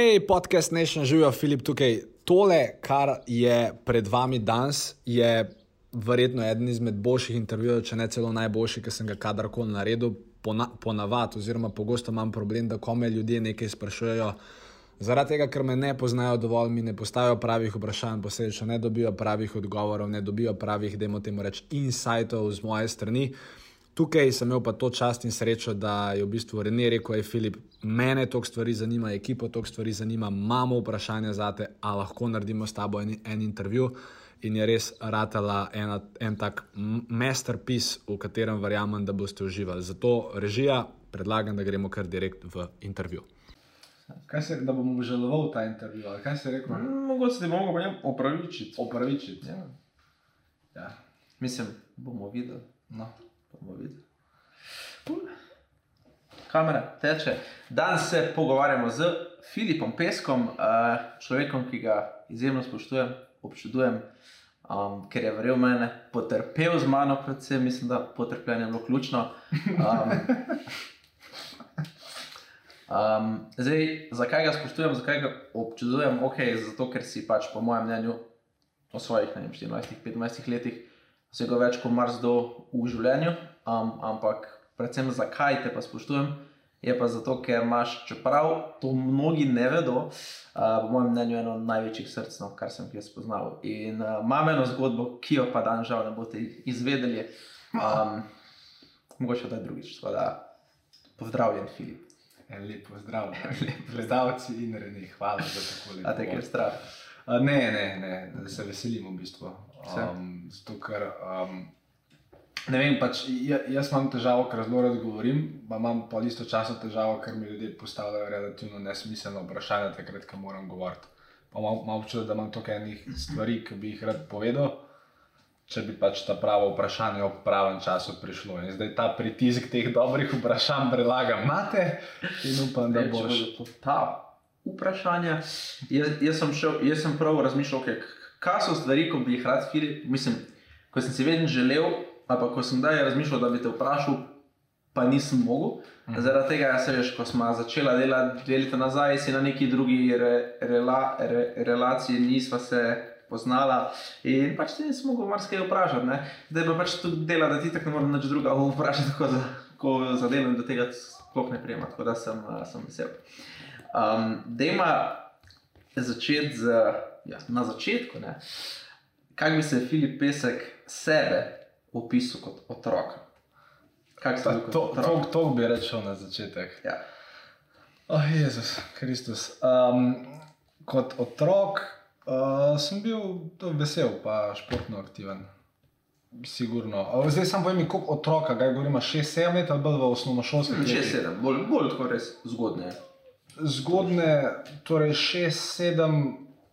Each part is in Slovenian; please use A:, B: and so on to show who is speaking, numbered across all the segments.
A: Hej, podcast Nation, živijo Filip tukaj. Tole, kar je pred vami danes, je verjetno eden izmed boljših intervjujev, če ne celo najboljši, ki sem ga kadarkoli naredil. Ponavadi, oziroma pogosto imam problem, da ko me ljudje nekaj sprašujejo, zaradi tega, ker me ne poznajo dovolj, mi ne postavijo pravih vprašanj, posledično ne dobijo pravih odgovorov, ne dobijo pravih, da jim temu rečem, insightov z moje strani. Tukaj sem imel pa to čast in srečo, da je v bistvu René rekel: Hej, Filip, mene to stvari zanima, ekipo to stvari zanima, imamo vprašanje za te, a lahko naredimo s tabo en, en intervju. In je res ratala ena, en tak masterpiece, v katerem verjamem, da boste uživali. Zato režija predlagam, da gremo kar direkt v intervju.
B: Kaj se, da bomo želovali ta intervju? ali Kaj se je rekel?
C: Mogoče se bomo potem opravičiti.
B: Opravičiti.
C: Ja.
B: Ja.
C: Mislim, bomo videli.
B: No.
C: Bomo videli. Kamera teče. Danes se pogovarjamo z Filipom Peskom, eh, človekom, ki ga izjemno spoštujem, občudujem, um, ker je verjel mene, potrpel z mano, predvsem mislim, da potrpljenje je bilo ključno. Um, Um, zdaj, zakaj ga spoštujem, zakaj ga občudujem? Ok, zato ker si pač, po mojem mnenju, v svojih 24-25 letih vsega več kot marsikdo v življenju. Um, ampak, predvsem zakaj te pa spoštujem, je pa zato, ker imaš, čeprav to mnogi ne vedo, uh, po mojem mnenju, eno največjih src, no, kar sem jih spoznal. In uh, imam eno zgodbo, ki jo pa dan žal ne boste izvedeli. Um, mogoče da drugič. Pozdravljen, Filip.
B: En lep pozdrav, gledalci in reni, hvala za tako lepo.
C: A te je strah?
B: Uh, ne, ne, ne, da se veselim v bistvu. Um, zato, ker, um, ne vem, pač, jaz imam težavo, ker zelo rad govorim, pa imam pa istočasno težavo, ker mi ljudje postavljajo relativno nesmiselno vprašanje, takrat, ko moram govoriti. Pa imam občutek, da imam toliko enih stvari, ki bi jih rad povedal če bi pač ta pravo vprašanje ob pravem času prišlo. In zdaj ta pritisk teh dobrih vprašanj prelagam na te in upam, da boš.
C: Ta vprašanja, jaz, jaz, sem šel, jaz sem prav razmišljal, kaj so stvari, ko bi jih rad. Mislim, ko sem si vedno želel, ali pa ko sem daj razmišljal, da bi te vprašal, pa nisem mogel. Mhm. Zaradi tega, se veš, ko smo začeli delati dve leti nazaj, si na neki drugi re, rela, re, relaciji nisva se poznala. In pač ti nisem mogel marsikaj vprašati. Ne? Zdaj pa pač tu dela, da ti tako ne moreš nič druga vprašati, tako da ko za delo in do tega sploh ne prijema. Tako da sem, sem vesel. Um, Dejma začeti z, ja, na začetku. Ne? Kaj bi se Filip Pesek sebe opisal kot otrok?
B: To, to, to bi rečel na začetek.
C: Ja.
B: Oh, Jezus Kristus. Um, kot otrok Uh, sem bil vesel, pa športno aktiven. Sigurno. Zdaj sem povem, koliko otroka, kaj govorimo, 6-7 let ali bolj v osnovnošolskem
C: šoli. 6-7, bolj, bolj tako res zgodne.
B: Zgodne, torej 6-7,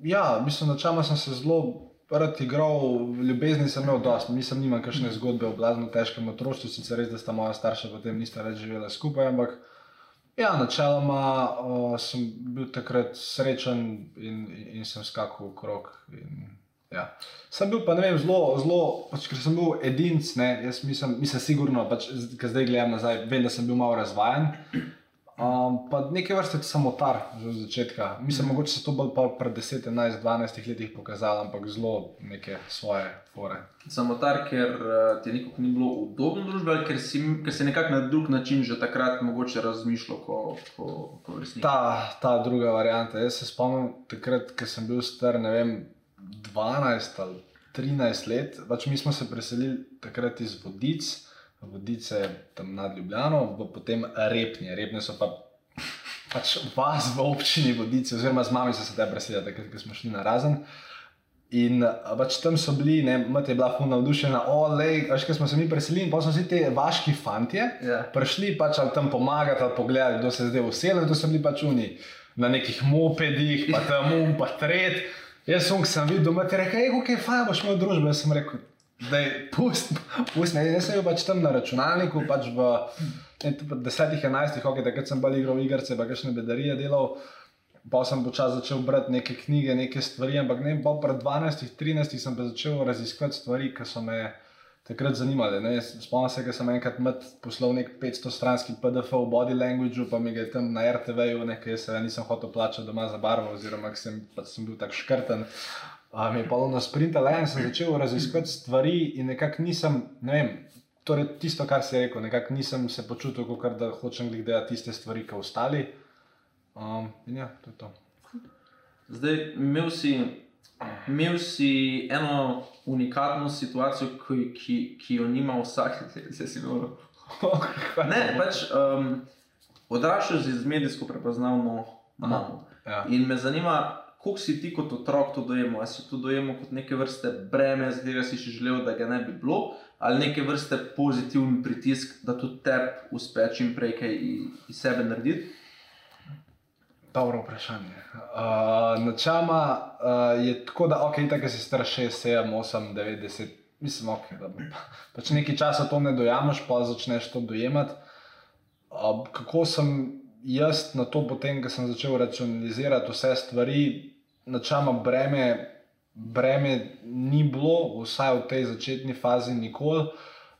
B: ja, mislim, da čama sem se zelo rad igral, ljubezni sem imel dosti, nisem imel kakšne zgodbe o blazno težkem otroštvu, sicer res, da sta moja starša potem nista več živela skupaj, ampak Ja, načeloma uh, sem bil takrat srečen in, in, in sem skakal v krog. In, ja. Sem bil pa ne vem, zelo, zelo, pač, ker sem bil edinc, ne, jaz mislim, mislim sigurno, pač, ker zdaj gledam nazaj, vem, da sem bil malo razvajen. Um, pa nekaj vrste samotar, že od začetka. Mislim, mm. mogoče se to bolj pred 10, 11, 12 letih pokazalo, ampak zelo neke svoje fore.
C: Samotar, ker uh, ti nekako ni bilo udobno družbe, ker si, ker si nekako na drug način že takrat mogoče razmišljal, ko, ko, ko resnici.
B: Ta, ta druga varianta. Jaz se spomnim takrat, ko sem bil star, ne vem, 12 ali 13 let, pač mi smo se preselili takrat iz Vodic vodice tam nad Ljubljano, potem repne. Repne so pa pač vas v občini vodice, oziroma z mami so se tam preselili, takrat, ko smo šli na razen. In pač tam so bili, ne, mati je bila funa navdušena, olej, veš, ko smo se mi preselili, pa so vsi ti vaški fanti yeah.
C: Ja.
B: prišli pač ali tam pomagati, ali pogledati, kdo se zdaj vsele, to so bili pač oni na nekih mopedih, pa tam um, pa tret. Jaz sem videl, da je rekel, kaj je fajn, boš imel družbo. Jaz sem rekel, Zdaj, pust, me, jaz sem bil pač tam na računalniku, pač v 10-11, okay, takrat sem bolj igral igrice, pa kakšne bedarije delal. Pa sem počasi začel brati neke knjige, neke stvari, ampak ne, pa pred 12-13 sem pa začel raziskovati stvari, ki so me takrat zanimale. Spomnim se, da sem enkrat med poslal nek 500-stranski PDF v body language, pa mi ga je tam na RTV-ju, nekaj se nisem hotel plačati doma za barvo, oziroma sem, pač sem bil tako škrten. Mi je pa na sprinta le in sem začel raziskovati stvari in nekako nisem, ne vem. Torej, tisto, kar si rekel, nekako nisem se počutil, kot da hočem gledati tiste stvari, kot ostali. Um, in ja, to je to.
C: Zdaj, imel si, imel si eno unikatno situacijo, ki, ki, ki jo nima vsak, zdaj si imel. Ne, pač um, odraščal si z medijsko prepoznavno mamo.
B: Ja.
C: In me zanima, kako si ti kot otrok to dojemal. Ali si to dojemal kot neke vrste breme, z katerega si želel, da ga ne bi bilo, ali neke vrste pozitiven pritisk, da tudi tebi uspe čim prej kaj iz sebe narediti.
B: Dobro vprašanje. Uh, načama uh, je tako, da ok, tako si star 6, 7, 8, 9, 10, mislim, ok, da pa- pač nekaj časa to ne dojameš, pa začneš to dojemati. Uh, kako sem jaz na to, potem, ko sem začel racionalizirati vse stvari, načama breme, breme ni bilo, vsaj v tej začetni fazi, nikoli.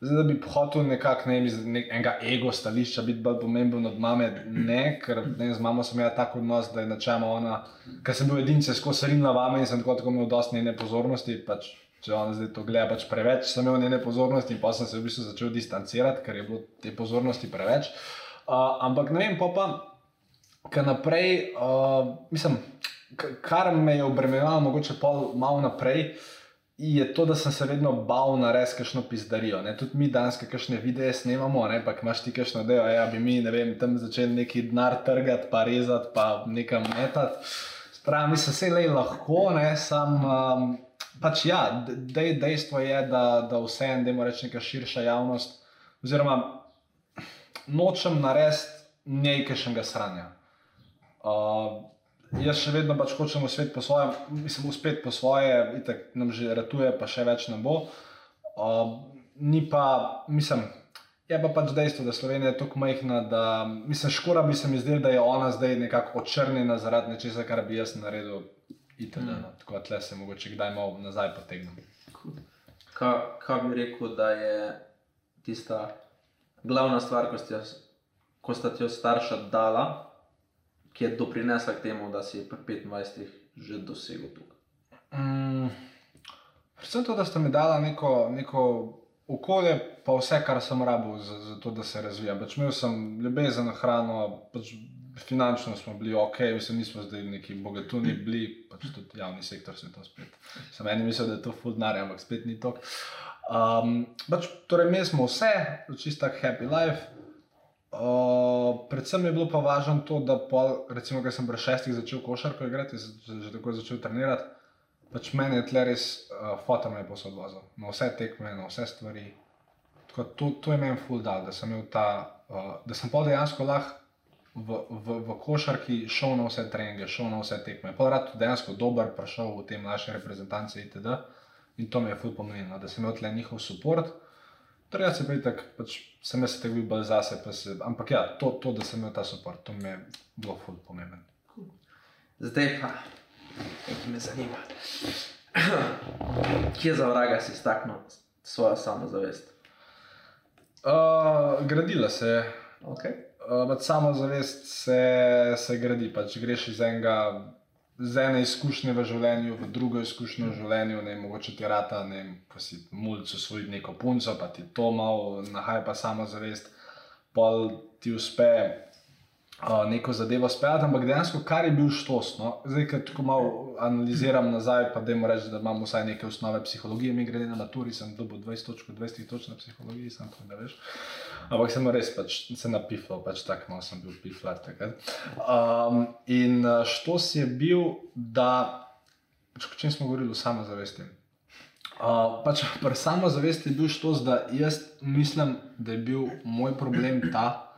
B: Zdaj, da bi hotel nekako ne, iz nek, enega ego stališča biti bolj pomemben od mame, ne, ker ne, z mamo sem imel tako odnos, da je načela ona, ker sem bil edince skozi rinila vame in sem tako, tako imel dosti njene pozornosti. Pač, če ona zdaj to gleda, pač preveč sem imel njene pozornosti in pa sem se v bistvu začel distancirati, ker je bilo te pozornosti preveč. Uh, ampak ne vem, pa pa, kar naprej, uh, mislim, kar me je obremenjevalo, mogoče malo naprej je to, da sem se vedno bal narediti kakšno pizdarijo. Ne? Tudi mi danes, kakšne videe snemamo, ne? pa ko imaš ti kakšno idejo, ja, bi mi ne vem, tam začeli neki denar trgati, pa rezati, pa nekam metati. Spravi, mislim, vse le lahko, ne, sam. Um, Pač ja, dej, dejstvo je, da, da vseeno, da ima reči neka širša javnost, oziroma nočem narediti nekajšnega sranja. Uh, jaz še vedno pač hočem uspeti po svoje, mislim, uspeti po svoje, itak nam že ratuje, pa še več ne bo. Uh, ni pa, mislim, je pa pač dejstvo, da Slovenija je tako majhna, da mislim, škoda bi se mi zdelo, da je ona zdaj nekako očrnjena zaradi nečesa, kar bi jaz naredil. Itd.
C: Mm.
B: No. Tako da se mogoče kdaj malo nazaj potegnem.
C: Kaj, kaj bi rekel, da je tista glavna stvar, ko, ste, ko sta ti jo starša dala, ki je doprinesla k temu, da si pri 25 že dosegel tukaj?
B: Mm, predvsem to, da ste mi dali neko, neko okolje, pa vse, kar sem rabil za, za to, da se razvijam. Pač imel sem ljubezen, hrano, pač finančno smo bili ok, mislim, nismo zdaj neki bogatuni bili, pač tudi javni sektor se to spet. Sem eni mislil, da je to full denar, ampak spet ni to. Um, pač, torej, imeli smo vse, čisto tak happy life. Uh, predvsem je bilo pa važno to, da pol, recimo, ker sem pri šestih začel košarko igrati, z- že tako začel trenirati. Pač meni je tle res uh, foto me je posod vozil, na vse tekme, na vse stvari. Tako, to, to je meni full dal, da sem imel ta, uh, da sem pol dejansko lahko v, v, v košarki šel na vse treninge, šel na vse tekme. Pa rad dejansko dober, prišel v te naše reprezentance itd. In to mi je full pomenilo, da sem imel tle njihov podpor. Torej, jaz se pa itak, pač sem jaz se tako bil bolj zase, pa se, ampak ja, to, to, da sem imel ta podpor, to mi je bilo full pomemben.
C: Zdaj pa, nekaj me zanima. Kje za vraga si staknil svojo samozavest?
B: Uh, gradila se je,
C: Okay.
B: Uh, pač samozavest se, se gradi, pač greš iz enega, z ene izkušnje v življenju, v drugo izkušnjo v življenju, ne mogoče ti rata, ne ko si mulj usvojil neko punco, pa ti to malo nahaja pa samozavest, pol ti uspe uh, neko zadevo speljati, ampak dejansko kar je bil štos. No? Zdaj, ker tako malo analiziram nazaj, pa da rečem, da imam vsaj neke osnove psihologije, mi grede na maturi, sem dobil 20 točk, 20 točk na psihologiji, sem to ne veš. Ampak sem res pač, se napifal, pač tako malo sem bil piflar takrat. Um, in štos je bil, da, pač, o čem smo govorili, o samozavesti. Uh, pač pri samozavesti je bil štos, da jaz mislim, da je bil moj problem ta,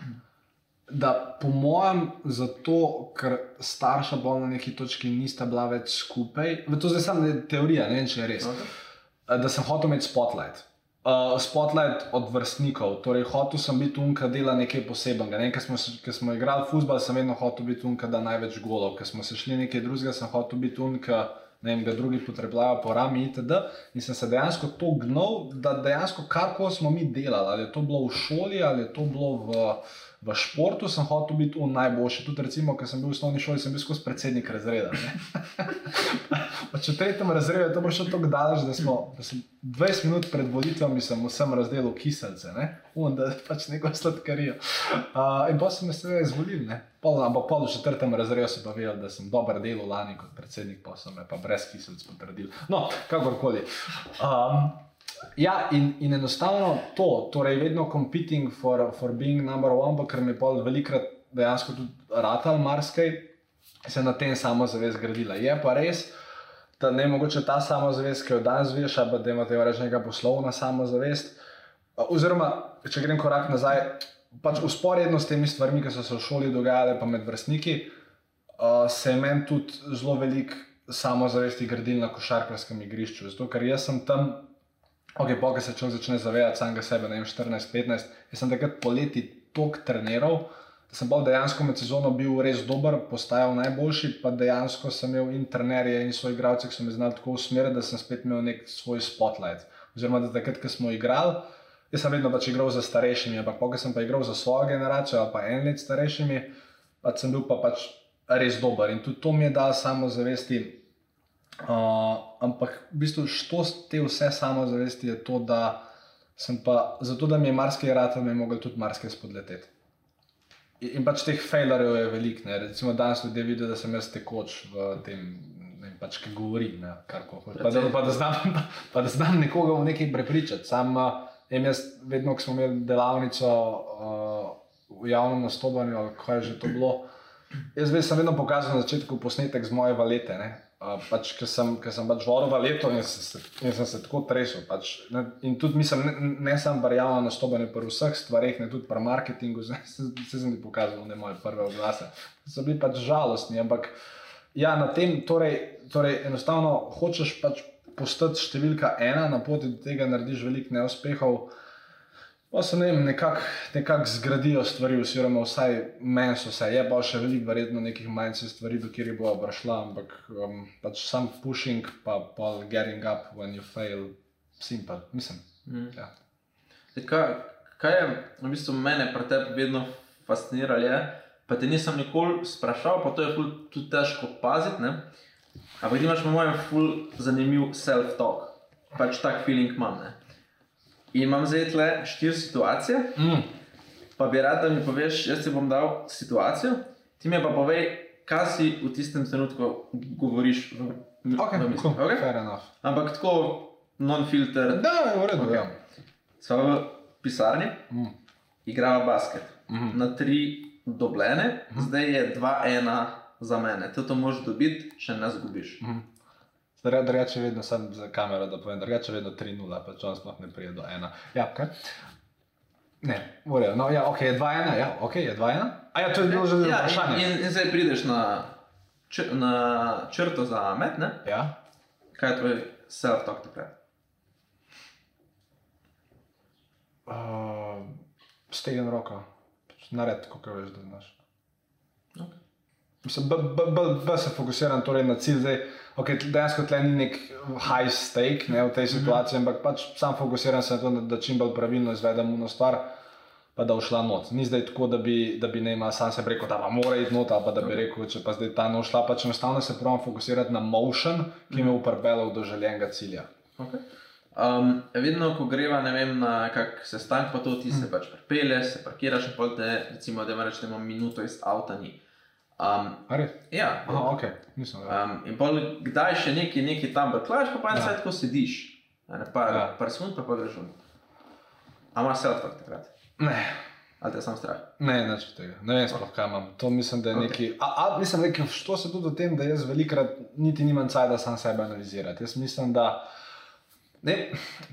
B: da po mojem, zato ker starša bolj na neki točki nista bila več skupaj, to zdaj samo teorija, ne vem, če je res,
C: Okay.
B: okay. da sem hotel imeti spotlight. Uh, spotlight od vrstnikov, torej hotel sem biti unka, dela nekaj posebnega. Ne? Ker smo, ko smo igrali futbol, sem vedno hotel biti unka, da največ golov. Ker smo se šli nekaj drugega, sem hotel biti unka, ne vem, da drugi potrebujejo po rami itd. In sem se dejansko to gnal, da dejansko karkoli smo mi delali, ali je to bilo v šoli, ali je to bilo v, v športu, sem hotel biti v najboljši. Tudi recimo, ker sem bil v osnovni šoli, sem bil skozi predsednik razreda. Pač v tretjem razredu je to prišlo tako daleč, da, smo, da sem 20 minut pred volitvami sem vsem razdelil kiselce, ne? Un, da pač neko sladkarijo. Uh, in pa so me seveda pol, ampak pol v četrtem razredu so pa vedeli, da sem dober delal lani kot predsednik, pa so me pa brez kiselc potrdili. No, kakorkoli. Um, Ja, in, in enostavno to, torej vedno competing for, for being number one, pa ker mi je pol velikrat dejansko tudi ratal marsikaj, se na tem samozavest gradila. Je pa res, da ne mogoče ta samozavest, ki jo danes vidiš, pa da imaš reči neka poslovna samozavest. Oziroma, če grem korak nazaj, pač usporedno s temi stvarmi, ki so se v šoli dogajale, pa med vrstniki, uh, se je meni tudi zelo velik samozavesti gradil na košarkarskem igrišču. Zato, ker jaz sem tam Ok, pa se človek začne zavedati samega sebe, ne vem, 14-15. Jaz sem takrat poleti tok treniral, sem bolj dejansko med sezono bil res dober, postajal najboljši, pa dejansko sem imel in trenerje in svoje igralce, ki so me znali tako usmeriti, da sem spet imel nek svoj spotlight. Oziroma, da takrat, ko smo igrali, jaz sem vedno pač igral za starejšimi, ampak ko sem pa igral za svojo generacijo ali pa en let starejšimi, pa sem bil pa pač res dober. In tudi to mi je dal samozavesti. Uh, ampak v bistvu, što te vse samozavesti je to, da sem pa, zato da mi je marsikaj rad, mi je mogel tudi marsikaj spodleteti. In, in pač teh failerjev je veliko. ne. Recimo danes ljudje vidijo, da sem jaz tekoč v tem, ne vem, pač, ki govorim, ne, kar koli. Pa, da- pa, da znam- pa, pa da znam nekoga v nekaj prepričati. Sam em jaz, vedno, ko smo imeli delavnico uh, v javnem nastopanju, kaj je že to bilo. Jaz veš, sem vedno pokazal na začetku posnetek z moje valete. ne. Uh, pač, ker sem, ker sem pač vodil valeto in, sem se- in sem se tako tresel. Pač, ne, in tudi mislim, ne, ne samo pri javnem nastopanju, pri vseh stvareh, ne tudi pri marketingu, vse sem ti pokazal, ne moje prve oglase. So bili pač žalostni, ampak ja, na tem, torej, torej enostavno hočeš pač postati številka ena, na poti do tega narediš veliko neuspehov. Pa se ne vem, nekako nekak zgradijo stvari, oziroma vsaj meni so se, je pa še veliko, verjetno nekih manjših stvari, do kjer bo prišla, ampak um, pač sam pushing, pa pa getting up when you fail, simple, mislim.
C: Mm.
B: Ja.
C: Zdaj, Kaj, kaj je v bistvu mene pri tebi vedno fasciniralo, je, pa te nisem nikoli sprašal, pa to je tudi težko paziti. Ne? Ampak imaš, po mojem, ful zanimiv self-talk, pač tak feeling imam. Ne? In imam zdaj tle štiri situacije,
B: Mm.
C: pa bi rad, da mi poveš, jaz ti bom dal situacijo, ti mi pa povej, kaj si v tistem trenutku govoriš v, v,
B: Ok,
C: v mislih.
B: cool,
C: Okay? Ampak tako non-filter,
B: Da, je v redu.
C: Ok.
B: Ja.
C: smo v pisarni,
B: Mm.
C: igrava basket.
B: Mhm.
C: Na tri dobljene, zdaj je 2-1 za mene. To, to moraš dobiti, če ne zgubiš.
B: Zdaj, Drugače vedno sem za kamero, da povem, drugače vedno 3-0, pa če on sploh ne pride do 1. Ja, kaj? Ne, morajo. No, ja, ok, je 2-1, ja, ok, je 2-1. A ja, to je bilo že
C: Ja,
B: vprašanje.
C: in, in, zdaj prideš na, č, na črto za met, ne?
B: Ja.
C: kaj je tvoj self-talk takrat?
B: Uh, Stegen roko, Pač nared, kot veš, da znaš.
C: Okay.
B: Mislim, b se fokusiram torej na cilj. Zdaj, okay, dejansko tle ni nek high stake ne, v tej situaciji, ampak pač sam fokusiram se na to, da, da čim bolj pravilno izvedem uno stvar, pa da ušla not. Ni zdaj tako, da bi, da bi ne imel sam se rekel, da pa mora iti not, ali pa da bi rekel, če pa zdaj ta ne ušla, pač enostavno se pravim fokusirati na motion, ki me bo pripeljal do željenega cilja.
C: Okay. Um, vedno, ko greva vem, na kak sestanek, pa to ti se pač pripelje, se parkiraš in pol te, recimo, da imaš minuto iz avta ni. Um, ja,
B: Aha, ok, nisem vedel.
C: Um, in pol, kdaj še neki, neki tam brklaš, pa pa en
B: Ja.
C: ja. tako sediš, ne par,
B: Ja.
C: par sekund, pa pa greš ven. A imaš self-talk takrat?
B: Ne.
C: Ali te sam strah?
B: Ne, nič tega. Ne vem, sploh kaj imam. To mislim, da je
C: Ok.
B: okay. neki. A, a mislim, da je to se tudi o tem, da jaz velikrat niti nimam cajt, da sam sebe analizirati. Jaz mislim, da. Ne,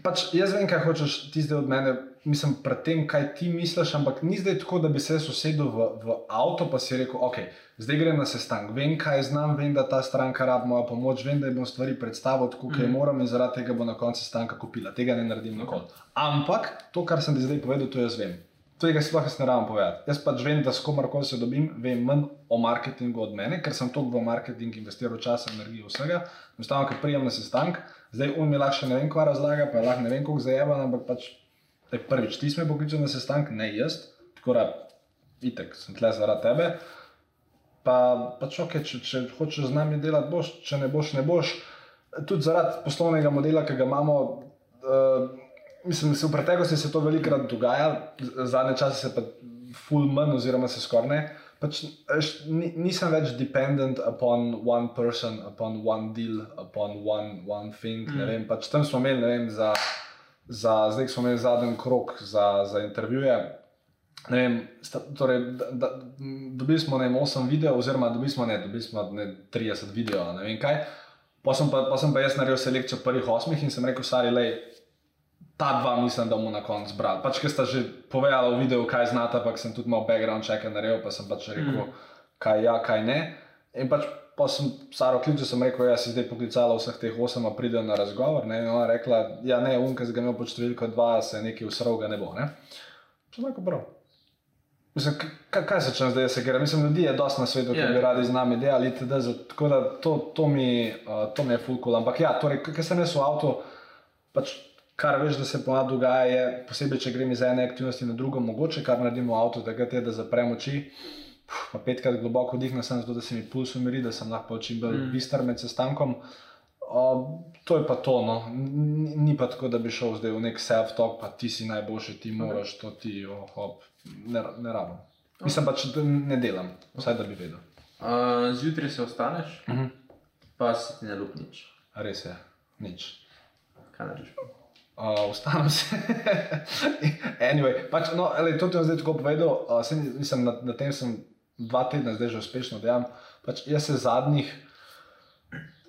B: pač jaz vem, kaj hočeš ti zdaj od mene, mislim, pred tem, kaj ti misliš, ampak ni zdaj tako, da bi se jaz usedel v, v avto pa si rekel, ok, zdaj grem na sestanek, vem, kaj znam, vem, da ta stranka rab moja pomoč, vem, da bom stvari predstavil tako, kot mm. moram in zaradi tega bo na koncu sestanka kupila. Tega ne naredim nikoli. Ampak to, kar sem ti zdaj povedal, to jaz vem. tega sploh jaz ne rabim povedati. Jaz pač vem, da s komarkoli se dobim, vem manj o marketingu od mene, ker sem toliko v marketing investiral čas, energijo, vsega. Enostavno, ker prijem na sestank, zdaj on mi lahko še ne vem, kva razlaga, pa je lahko ne vem, koliko zajeba, ampak pač daj, prvič ti smo pokličali na sestank, ne jaz, tako da itek, sem tle zaradi tebe. Pa pač ok, če, če hočeš z nami delati, boš, če ne boš, ne boš. Tudi zaradi poslovnega modela, ki ga imamo. Uh, Mislim, da se v preteklosti se to velikokrat dogaja, zadnje čase se pa full manj, oziroma se skoraj ne. Pač, ni- nisem več dependent upon one person, upon one deal, upon one, one thing. Mm. Vem, pač, tam smo imeli, ne vem, za, za, zdaj smo imeli zadnji krok za, za intervjuje. Ne Vem, sta, torej, da, da, dobili smo ne vem, 8 videov, oziroma dobili smo, ne, dobili smo ne, 30 videov, ne vem kaj. Pa sem pa, pa sem pa jaz naredil selekcijo prvih osmih in sem rekel, stari, lej, ta dva mislim, da bomo na koncu brali. Pač, ker sta že povedala v videu, kaj znata, pa sem tudi malo background check naredil, pa sem pač rekel, mm. kaj ja, kaj ne. In pač pa sem Saro klical, sem rekel, jaz si zdaj poklicala vseh teh osem, a pride na razgovor. Ne? In ona je rekla, ja ne, unka z ga imel pod številko dva, se nekaj usrl ga ne bo. Ne? Sem rekel, prav. Mislim, k- k- kaj se čem zdaj, se gre? Mislim, ljudi je dosti na svetu, ki
C: Ja.
B: bi radi z nami delali, za- Tako da to, to, mi, uh, to mi je fulkul. Ampak ja, torej, ker sem jaz v avtu, pač kar veš, da se ponad dogaja, je posebej, če grem iz ene aktivnosti na drugo, mogoče kar naredim v avtu, takrat je, da zaprem oči. Pa petkrat globoko vdihnem, sem zato, da se mi puls umiri, da sem lahko čim bolj mm. bistr med sestankom. Uh, to je pa to, no. Ni, ni pa tako, da bi šel zdaj v nek self-talk, pa ti si najboljši, ti moraš to, ti, oh, hop. Ne, ne rabim. Mislim pa, če ne delam, vsaj da bi vedel.
C: Uh, zjutraj se ostaneš,
B: Mhm.
C: pa se ti ne lup nič.
B: Res je, nič.
C: Kaj narediš?
B: Uh, Vstanem se. anyway, pač, no, elej, to ti bom zdaj tako povedal. Uh, sem, mislim, na, na tem sem dva tedna zdaj že uspešno delam. Pač, jaz se zadnjih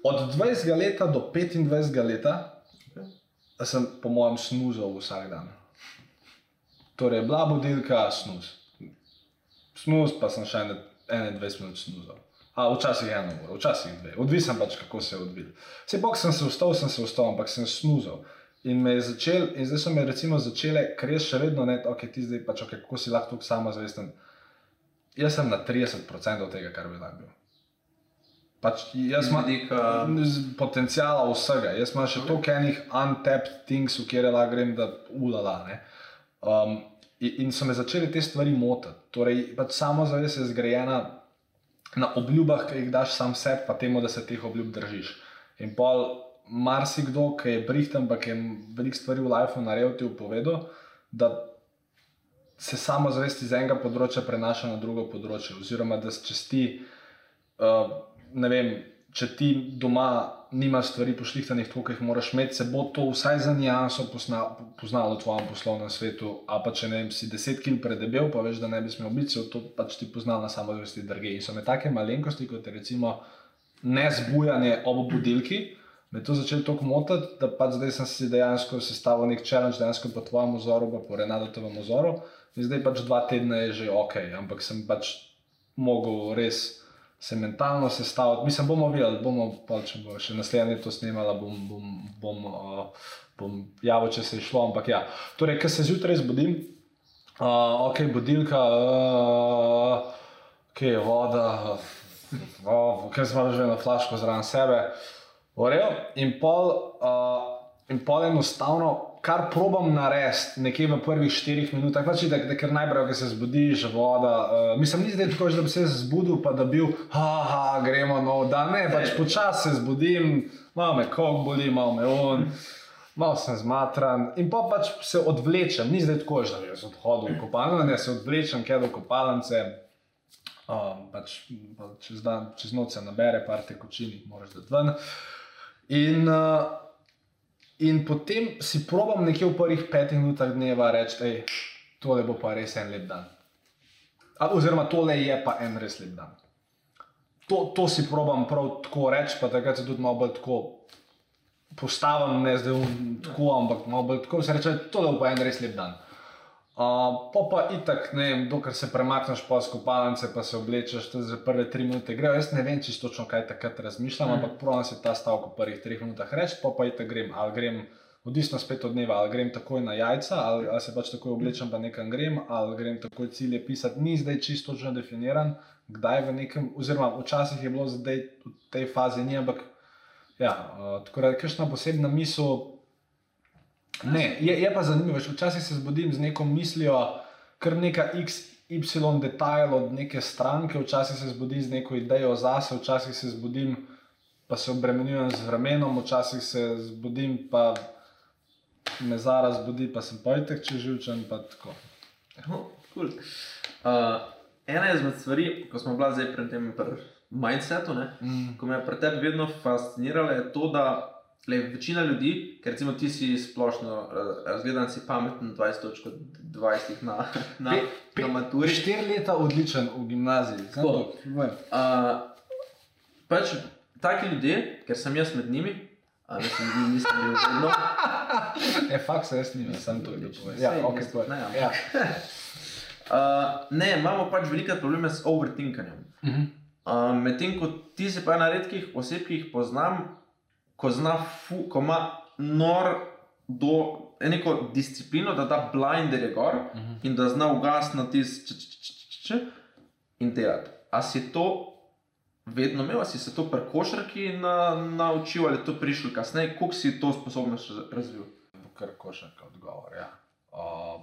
B: od 20 leta do 25 leta sem, po mojem, snuzal vsak dan. Torej, bila budilka, snuz. Snuz, pa sem še ene 21 minut snuzal. A, včasih eno uro, včasih dve, odvisen pač kako se je odvil. Vse bog sem se vstal, sem se vstal, ampak sem snuzal. In je začel, in zdaj so me recimo začele, ker jaz še vedno ne, ok, ti zdaj pač, ok, kako si lahko tako samozavesten. Jaz sem na 30% tega, kar bi lahko bil. Pač jaz imam
C: vidika-
B: z potencijala vsega. Jaz imam še toliko enih untapped things, v kjer lahko grem, da ulala. Ne? Um, in, in so me začeli te stvari motiti. Torej, pač samozavest je zgrajena na obljubah, ki jih daš sam sebi, pa temu, da se teh obljub držiš. In pol marsikdo, ki je brihten, pa ki je veliko stvari v lifeu naredil, ti je povedal, da se samozavest iz enega področja prenaša na drugo področje. Oziroma, da če ti, uh, ne vem, če ti doma nimaš stvari pošlihtanih, tako kot jih moraš imeti, se bo to vsaj za nijanso pozna, poznalo v tvojem poslovnem svetu. A pa če ne vem, si 10 kg predebel, pa veš, da ne bi smel biti, to pač ti poznalo na samozavesti drge. In so me take malenkosti, kot je recimo nezbujanje ob budilki. Me je to začelo tako motiti, da pač zdaj sem si dejansko sestavil nek challenge, dejansko po tvojem vzoru, pa po Renatovem vzoru. In zdaj pač dva tedna je že ok, ampak sem pač mogel res se mentalno sestaviti. Mislim, bomo videli, bomo pa če bo še naslednje to snimala, bom, bom, bom, uh, bom javil, če se je šlo. Ampak ja, torej, ker se zjutraj zbudim, uh, ok, budilka, uh, ok, voda, uh, kaj sem že na flaško zraven sebe. Oreo. In pol, uh, in pol enostavno, kar probam narediti, nekje v prvih štirih minutah, pač da, da ker najprej, ko se zbudiš, voda. Uh, mislim, ni zdaj tako, da bi se zbudil, pa da bi bil, haha, gremo nov dan. Ne, pač počasi se zbudim, malo me kog boli, malo me on. Malo sem zmatran in pa pač se odvlečem, ni zdaj tako, da bi jaz odhodil v kopalnico, ne se odvlečem, kjer do kopalnice, um, pač, pa čez, dan, čez noč se nabere, par tekočini, moraš da ven. In, uh, in potem si probam nekje v prvih petih minutah dneva reči, da tole bo pa res en lep dan. A, oziroma, tole je pa en res lep dan. To, to si probam prav tako reči, pa takrat se tudi malo bolj tako postavim, ne zdaj v- tako, ampak malo bolj tako se reče, tole pa en res lep dan. Uh, pa pa itak, ne vem, dokler se premakneš po skopalnice, pa se oblečeš, to za prve tri minute gre. Jaz ne vem čisto točno, kaj takrat razmišljam, mm. ampak pravim si ta stavek v prvih treh minutah reči, pa pa itak grem, ali grem Odvisno spet od dneva, ali grem takoj na jajca, ali, ali se pač takoj oblečem, pa nekam grem, ali grem takoj cilje pisati. Ni zdaj čisto točno definiran, kdaj v nekem, oziroma včasih je bilo zdaj v tej fazi, ni, ampak ja, uh, tako da je kakšna posebna misel. Ne, je, je pa zanimivo, včasih se zbudim z neko mislijo, kar neka X, Y detajl od neke stranke, včasih se zbudim z neko idejo zase, včasih se zbudim, pa se obremenjujem z vremenom, včasih se zbudim, pa me zara zbudi, pa sem pojtek, če živčen, pa tako.
C: Oh, cool. uh, ena izmed stvari, ko smo bili zdaj pred tem mindsetu, ne,
B: Mm.
C: ko me je pri tebi vedno fasciniralo, je to, da le, večina ljudi, ker recimo ti si splošno raz- razgledan, si pameten 20 točk od 20 na, na,
B: Pe- pe-
C: na maturi.
B: Štiri leta odličen v gimnaziji.
C: Tako.
B: to.
C: Uh, pač taki ljudje, ker sem jaz med njimi, a ne sem bil, nisem bil vedno.
B: E, fakt se jaz nisem, sem to videl. Ja, ok,
C: mislim,
B: povej.
C: ne,
B: Ja.
C: Uh, ne, imamo pač velike probleme s overthinkanjem.
B: Mhm.
C: Uh, Medtem ko ti si pa ena redkih oseb, ki jih poznam, ko, zna fu, ko ima nor do e, neko disciplino, da da blinder je gor
B: Mhm.
C: in da zna ugasniti tisti č, in delati. A si to vedno imel, si se to pri košarki na, naučil ali to prišlo kasneje, koliko si to sposobnost raz- razvil?
B: Kar košarka odgovor. Ja. Uh,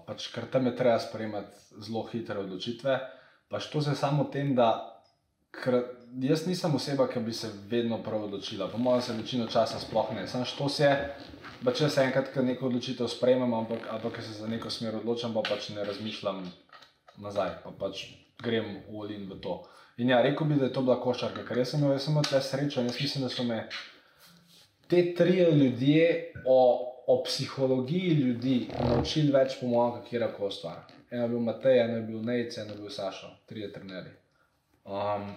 B: pač, ker tam je treba sprejemati zelo hitre odločitve. Pač to se samo tem, da ker jaz nisem oseba, ki bi se vedno prav odločila. Po mojem se večino časa sploh ne. Sam što se je, pa če se enkrat ko neko odločitev sprejmem, ampak ker se za neko smer odločam, pa pač ne razmišljam nazaj, pa pač grem v in v to. In ja, rekel bi, da je to bila košarka, ker jaz sem imel, imel tle srečo in jaz mislim, da so me te trije ljudje o, o psihologiji ljudi naučili več, po mojem, kot kjer koli stvar. En je bil Matej, en je bil Nejc, en je bil Sašo, trije trenerji. Um,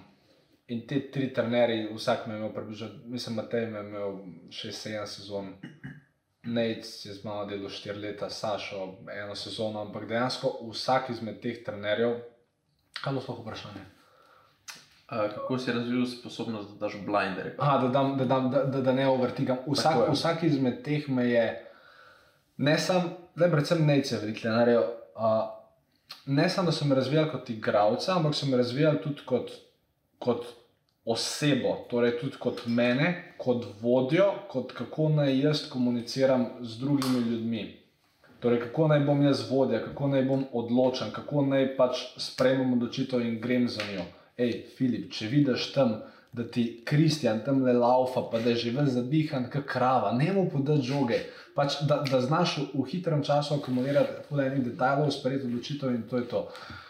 B: in te tri trenerji, vsak me je imel približno, mislim, Matej me je imel 6-7 sezon. Nejc je z mano delal 4 leta, Sašo eno sezono, ampak dejansko vsak izmed teh trenerjev, kaj bo sploh vprašanje?
C: Kako si razvil sposobnost, da daš blinder?
B: Aha, da, dam, da, dam, da, da, da ne overtikam. Vsak, vsak izmed teh me je, ne samo, da predvsem nece veliko naredijo. Uh, ne samo, da so me razvijali kot igralca, ampak so me razvijali tudi kot, kot osebo, torej tudi kot mene, kot vodjo, kot kako naj jaz komuniciram z drugimi ljudmi. Torej, kako naj bom jaz vodja, kako naj bom odločen, kako naj pač sprejmem odločitev in grem za njo. Hej, Filip, če vidiš tam, da ti Kristjan tam le laufa, pa da je že ven zadihan, kot krava, ne mu podati žoge. Pač, da, da znaš v, v hitrem času akumulirati tudi enih detajlov, sprejeti odločitev in to je to. E,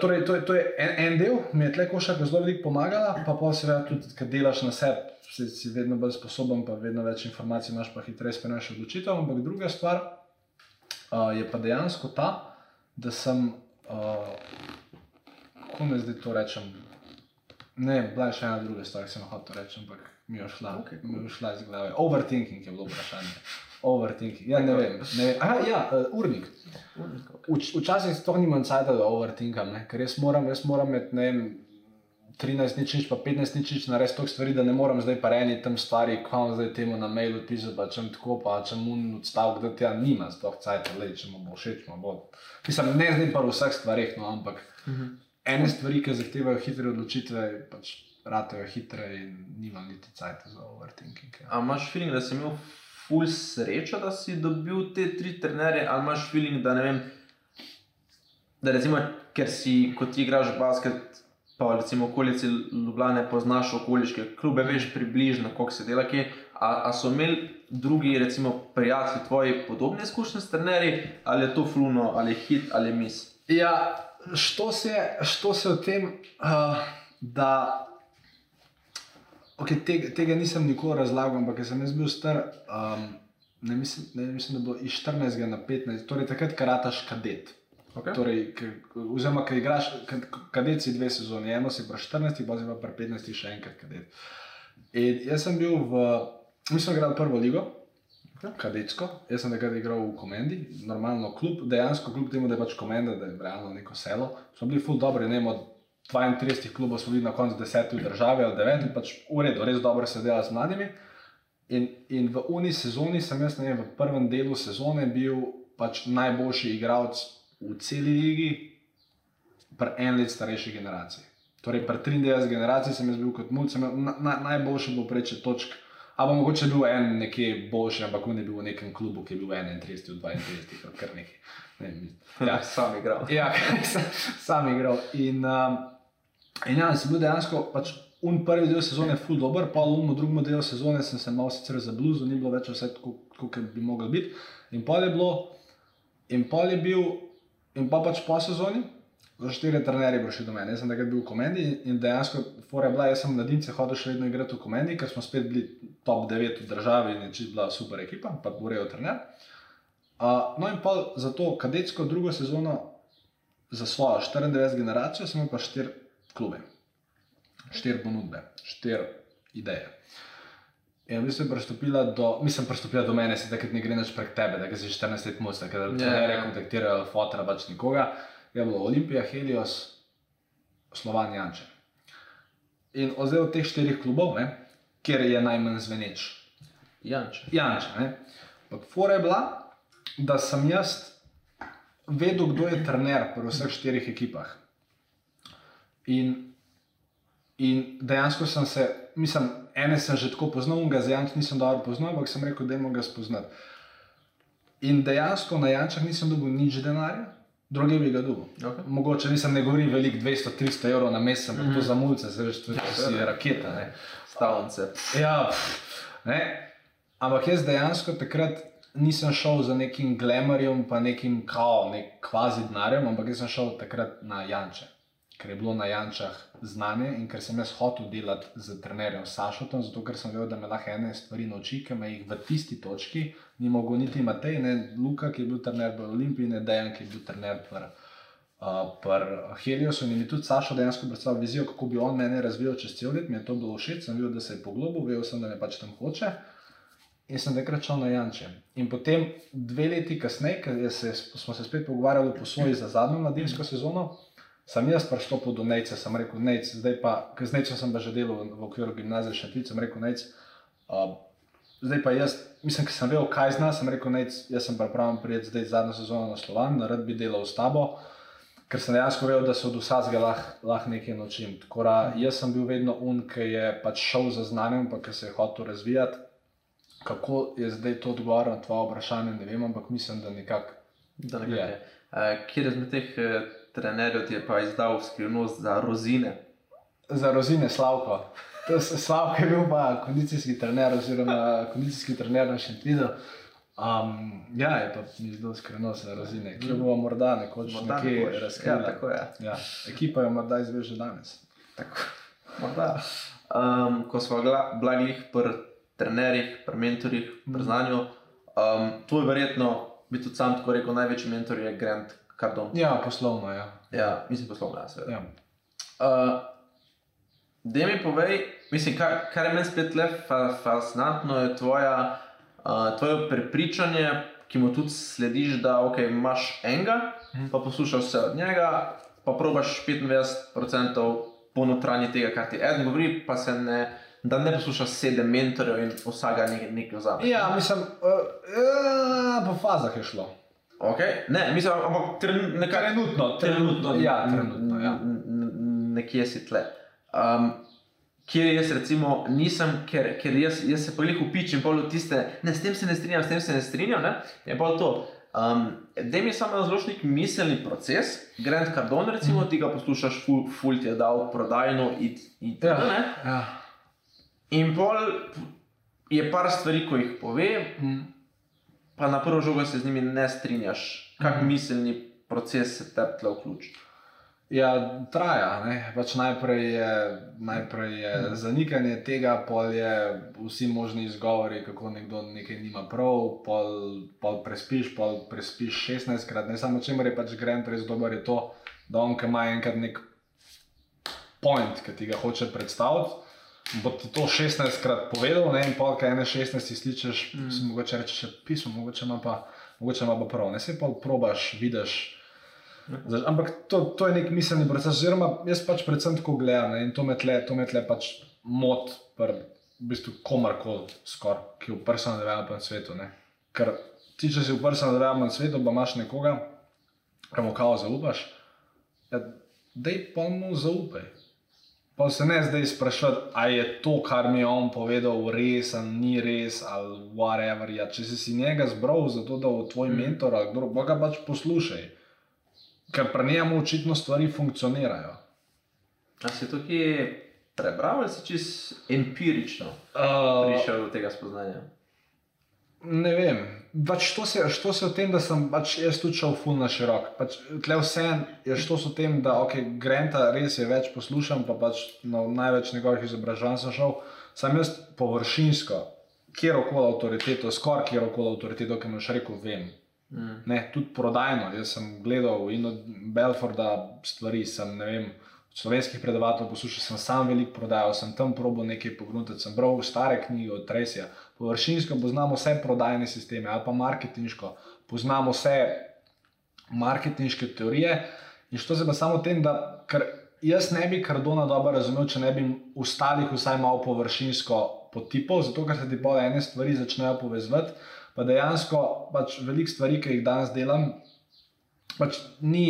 B: torej, to je, to je en, en del, mi je tle košarka zelo veliko pomagala, pa pa seveda tudi, ker delaš na sebi, si, si vedno bolj sposoben, pa vedno več informacij imaš, pa hitreje sprejmeš odločitev. Ampak druga stvar uh, je pa dejansko ta, da sem, uh, kako naj zdaj to rečem, ne, bila je še ena druga stvar, ki sem jo hotel reči, ampak mi je šla, okay, mi je šla iz glave. Overthinking je bilo vprašanje. Overthinking, ja, ne vem. Ne vem. Aha, ja, uh, urnik. Vč, včasih sploh nimam cajt, da overthinkam, ne? ker jaz moram, jaz moram med ne vem, 13 nič, nič, pa 15 nič, nič narediti toliko stvari, da ne morem zdaj pa eni tam stvari, kam zdaj temu na mailu pisati, pa čem tako, pa čem un odstavek, da tja nima sploh cajt, da če mu bo všeč, mu bo. Mislim, ne zdaj pa v vseh stvarih, no, ampak
C: Mhm.
B: ene stvari, ki zahtevajo hitre odločitve, pač ratejo hitre in nimam niti cajt za overthinking. Ja.
C: A imaš feeling, da si imel ful srečo, da si dobil te tri trenerje, ali imaš feeling, da ne vem, da recimo, ker si kot igraš basket, pa recimo okolici Ljubljane poznaš okoliške klube, veš približno, koliko se dela kje. A, a so imeli drugi, recimo, prijatelji tvoji podobne izkušnje s trenerji, ali je to fluno, ali hit, ali mis?
B: Ja, što se, što se o tem, uh, da okay, tega, tega nisem nikoli razlagal, ampak sem jaz bil star, um, ne, mislim, ne mislim, da bo iz 14 na 15, torej takrat karataš kadet.
C: Okay.
B: Torej, oziroma, ki igraš, kad- kadet si dve sezoni, eno si pri 14, pa zdaj pa pri 15 še enkrat kadet. In jaz sem bil v, mi smo igrali prvo ligo, kadetsko, jaz sem takrat igral v Komendi, normalno klub, dejansko kljub temu, da je pač Komenda, da je realno neko selo, smo bili full dobri, ne vem, od 32 klubov smo bili na koncu deseti v državi ali deveti, pač v redu, res dobro se dela z mladimi. In, in v uni sezoni sem jaz, ne vem, v prvem delu sezone bil pač najboljši igralec v celi ligi, pri en let starejši generaciji. Torej, pri 93 generaciji sem jaz bil kot mulj, sem imel na, na, najboljši bo preče točk. Ali mogoče bil en nekje boljši, ampak on je bil v nekem klubu, ki je bil 31, 32, kar nekaj. Ne,
C: Ja, sam igral.
B: Ja, sem sam igral. In, um, in ja, sem bil dejansko pač un prvi del sezone full dober, pa un v drugem delu sezone sem se malo sicer zabluzil, ni bilo več vse tako, kot bi moglo biti. In pol je bilo, in pol je bil, in pa pač po sezoni, za štiri trenerje prišli do mene. Jaz sem takrat bil v komendi in dejansko, fora je bila, jaz sem mladince hodil še vedno igrati v komendi, ker smo spet bili top 9 v državi in je čist bila super ekipa, pa gorejo trener. Uh, no in pa za to kadetsko drugo sezono, za svojo 94 generacijo, sem pa štiri klube, štiri ponudbe, štiri ideje. In v bistvu je pristopila do, mislim, pristopila do mene, se takrat ne gre več prek tebe, da si 14 let mojster, ker
C: Ja,
B: ne
C: ja.
B: kontaktirajo, fotra pač nikoga. Je bilo Olimpija, Helios, Slovan Janče. In od teh štirih klubov, ne, kjer je najmanj zveneč,
C: Janče.
B: Janča. ne. Ampak fora je bila, da sem jaz vedel, kdo je trener pri vseh štirih ekipah. In, in dejansko sem se, mislim, ene sem že tako poznal, ga za Janč nisem dobro poznal, ampak sem rekel, da jim ga spoznati. In dejansko na Jančah nisem dobil nič denarja, druge bi ga dobil.
C: Okay.
B: Mogoče nisem ne govoril veliko, 200-300 evrov na mesec, ampak mm -hmm. to za mulce, se veš, to je
C: seveda.
B: raketa. Ne.
C: Stavnice.
B: Ja, pff, ne. Ampak jaz dejansko takrat nisem šel za nekim glamorjem, pa nekim kao, nek kvazi denarjem, ampak jaz sem šel takrat na Janče, ker je bilo na Jančah znanje in ker sem jaz hotel delati z trenerjem Sašotom, zato ker sem vedel, da me lahko ene stvari nauči, ki me jih v tisti točki ni mogel niti Matej, ne Luka, ki je bil trener v Olimpiji, ne Dejan, ki je bil trener v. Uh, Heliosu in mi tudi Saša dejansko predstavlja vizijo, kako bi on mene razvijal čez cel let. Mi je to bilo všeč, sem videl, da se je poglobil, vedel sem, da me pač tam hoče. In sem takrat šel na Janče. In potem dve leti kasneje, je se, smo se spet pogovarjali o posoji za zadnjo mladinsko sezono, sem jaz pristopil do Nejca, sem rekel, Nejc, zdaj pa, ker z Nejcem sem pa že delal v, okviru gimnazije Šentvic, sem rekel, Nejc, uh, zdaj pa jaz, mislim, ker sem vedel, kaj zna, sem rekel, Nejc, jaz sem pripravljen prijeti zdaj zadnjo sezono na Slovan, rad bi delal s tabo ker sem dejansko vedel, da se od vsega lahko lah nekaj naučim. Tako da jaz sem bil vedno un, ki je pač šel za znanjem, pa ki se je hotel razvijati. Kako je zdaj to odgovor na tvoje vprašanje, ne vem, ampak mislim, da nekako.
C: Da ne
B: Je.
C: gre. Uh, Kjer izmed teh eh, trenerjev ti je pa izdal skrivnost za rozine?
B: Za rozine Slavko. Je Slavko je bil pa kondicijski trener, oziroma kondicijski trener na Šentvidu. Um, ja, je pa mi zelo skrivno za rozine, ki jo bomo morda nekoč
C: Morda
B: nekje razkrili.
C: Ja, tako je.
B: Ja, ekipa jo morda izve že danes.
C: Tako. Morda. Um, ko smo blagih pri trenerjih, pri mentorjih, pri znanju, um, tvoj verjetno, bi tudi sam tako rekel, največji mentor je Grant Cardone.
B: Ja, poslovno, ja.
C: Ja, mislim, poslovno, ja, seveda.
B: ja.
C: Uh, da mi povej, mislim, kar, kar je meni spet le fa, fascinantno, je tvoja, uh, tvoje prepričanje, ki mu tudi slediš, da okay, imaš enega, pa poslušaš vse od njega, pa probaš 95% ponotranji tega, kar ti eden govori, pa se ne. Da ne poslušaš sedem mentorjev in vsakega nekaj, nekaj vzame.
B: Ja, mislim, uh, uh, po fazah je šlo.
C: Okay. Ne, mislim, ampak tren, nekaj,
B: Trenutno, trenutno, ja, trenutno, ja.
C: N- n- Nekje si tle. Um, kjer jaz recimo nisem, ker, ker jaz, jaz se pojih upičim, pol v tiste, ne, s tem se ne strinjam, s tem se ne strinjam, ne, je pa to. Um, da mi je samo nek miselni proces, Grand Cardone, recimo, ti ga poslušaš, ful, ful ti je dal prodajno in,
B: Ja.
C: tako ne.
B: Ja.
C: In pol je par stvari, ko jih pove,
B: Mm.
C: Pa na prvo žogo se z njimi ne strinjaš, kak
B: Mhm.
C: miselni proces se te tle vključi.
B: Ja, traja. Ne? Pač najprej je, najprej je zanikanje tega, pol je vsi možni izgovori, kako nekdo nekaj nima prav, pol, pol prespiš, pol prespiš 16 krat. Ne samo čemer je pač Grant res dober, je to, da on, ki ima enkrat nek point, ki ti ga hoče predstaviti. Bo to 16 krat povedal, ne? in pol, kaj ene 16 slišiš, mm. si mogoče reči še pismo, mogoče ima pa, mogoče ima pa prav. Ne se pa probaš, vidiš. Zaš- Ampak to, to je nek miselni proces, oziroma jaz pač predvsem tako gledam ne, in to me tle, to me tle pač mot pri v bistvu komarkoli, skoraj, ki je v personal development svetu. Ne? Ker ti, če si v personal development svetu, pa imaš nekoga, kamo kao zaupaš, ja, dej pa mu zaupaj. Pa se ne zdaj sprašuješ, ali je to, kar mi je on povedal, res ali ni res, ali whatever. Ja, če si, si njega zbral, zato da bo tvoj mm. mentor ali kdo, pa ga pač poslušaj. Ker pri njemu očitno stvari funkcionirajo.
C: A si to kje prebral ali si čist empirično
B: Uh,
C: prišel do tega spoznanja?
B: Ne vem. Pač to, se, to se o tem, da sem pač jaz tudi šel ful na širok. Pač, tle vse je šlo o tem, da okay, Granta res je več poslušam, pa pač na največ njegovih izobraževanj sem šel. Sam jaz površinsko, kjerkoli avtoriteto, skoraj kjerkoli avtoriteto, ki mi še rekel, vem.
C: Mm.
B: Ne, tudi prodajno. Jaz sem gledal in od Belforda stvari, sem ne vem. Slovenskih predavateljev poslušal sem sam veliko prodajal, sem tam probo nekaj pognuti, sem bral stare knjige od Tresja. Površinsko poznamo vse prodajne sisteme ali pa marketinško, poznamo vse marketinške teorije. In što se pa samo o tem, da ker jaz ne bi Cardona dobro razumel, če ne bi ostalih vsaj malo površinsko potipal, zato ker se ti pol ene stvari začnejo povezati. Pa dejansko pač veliko stvari, ki jih danes delam, pač ni,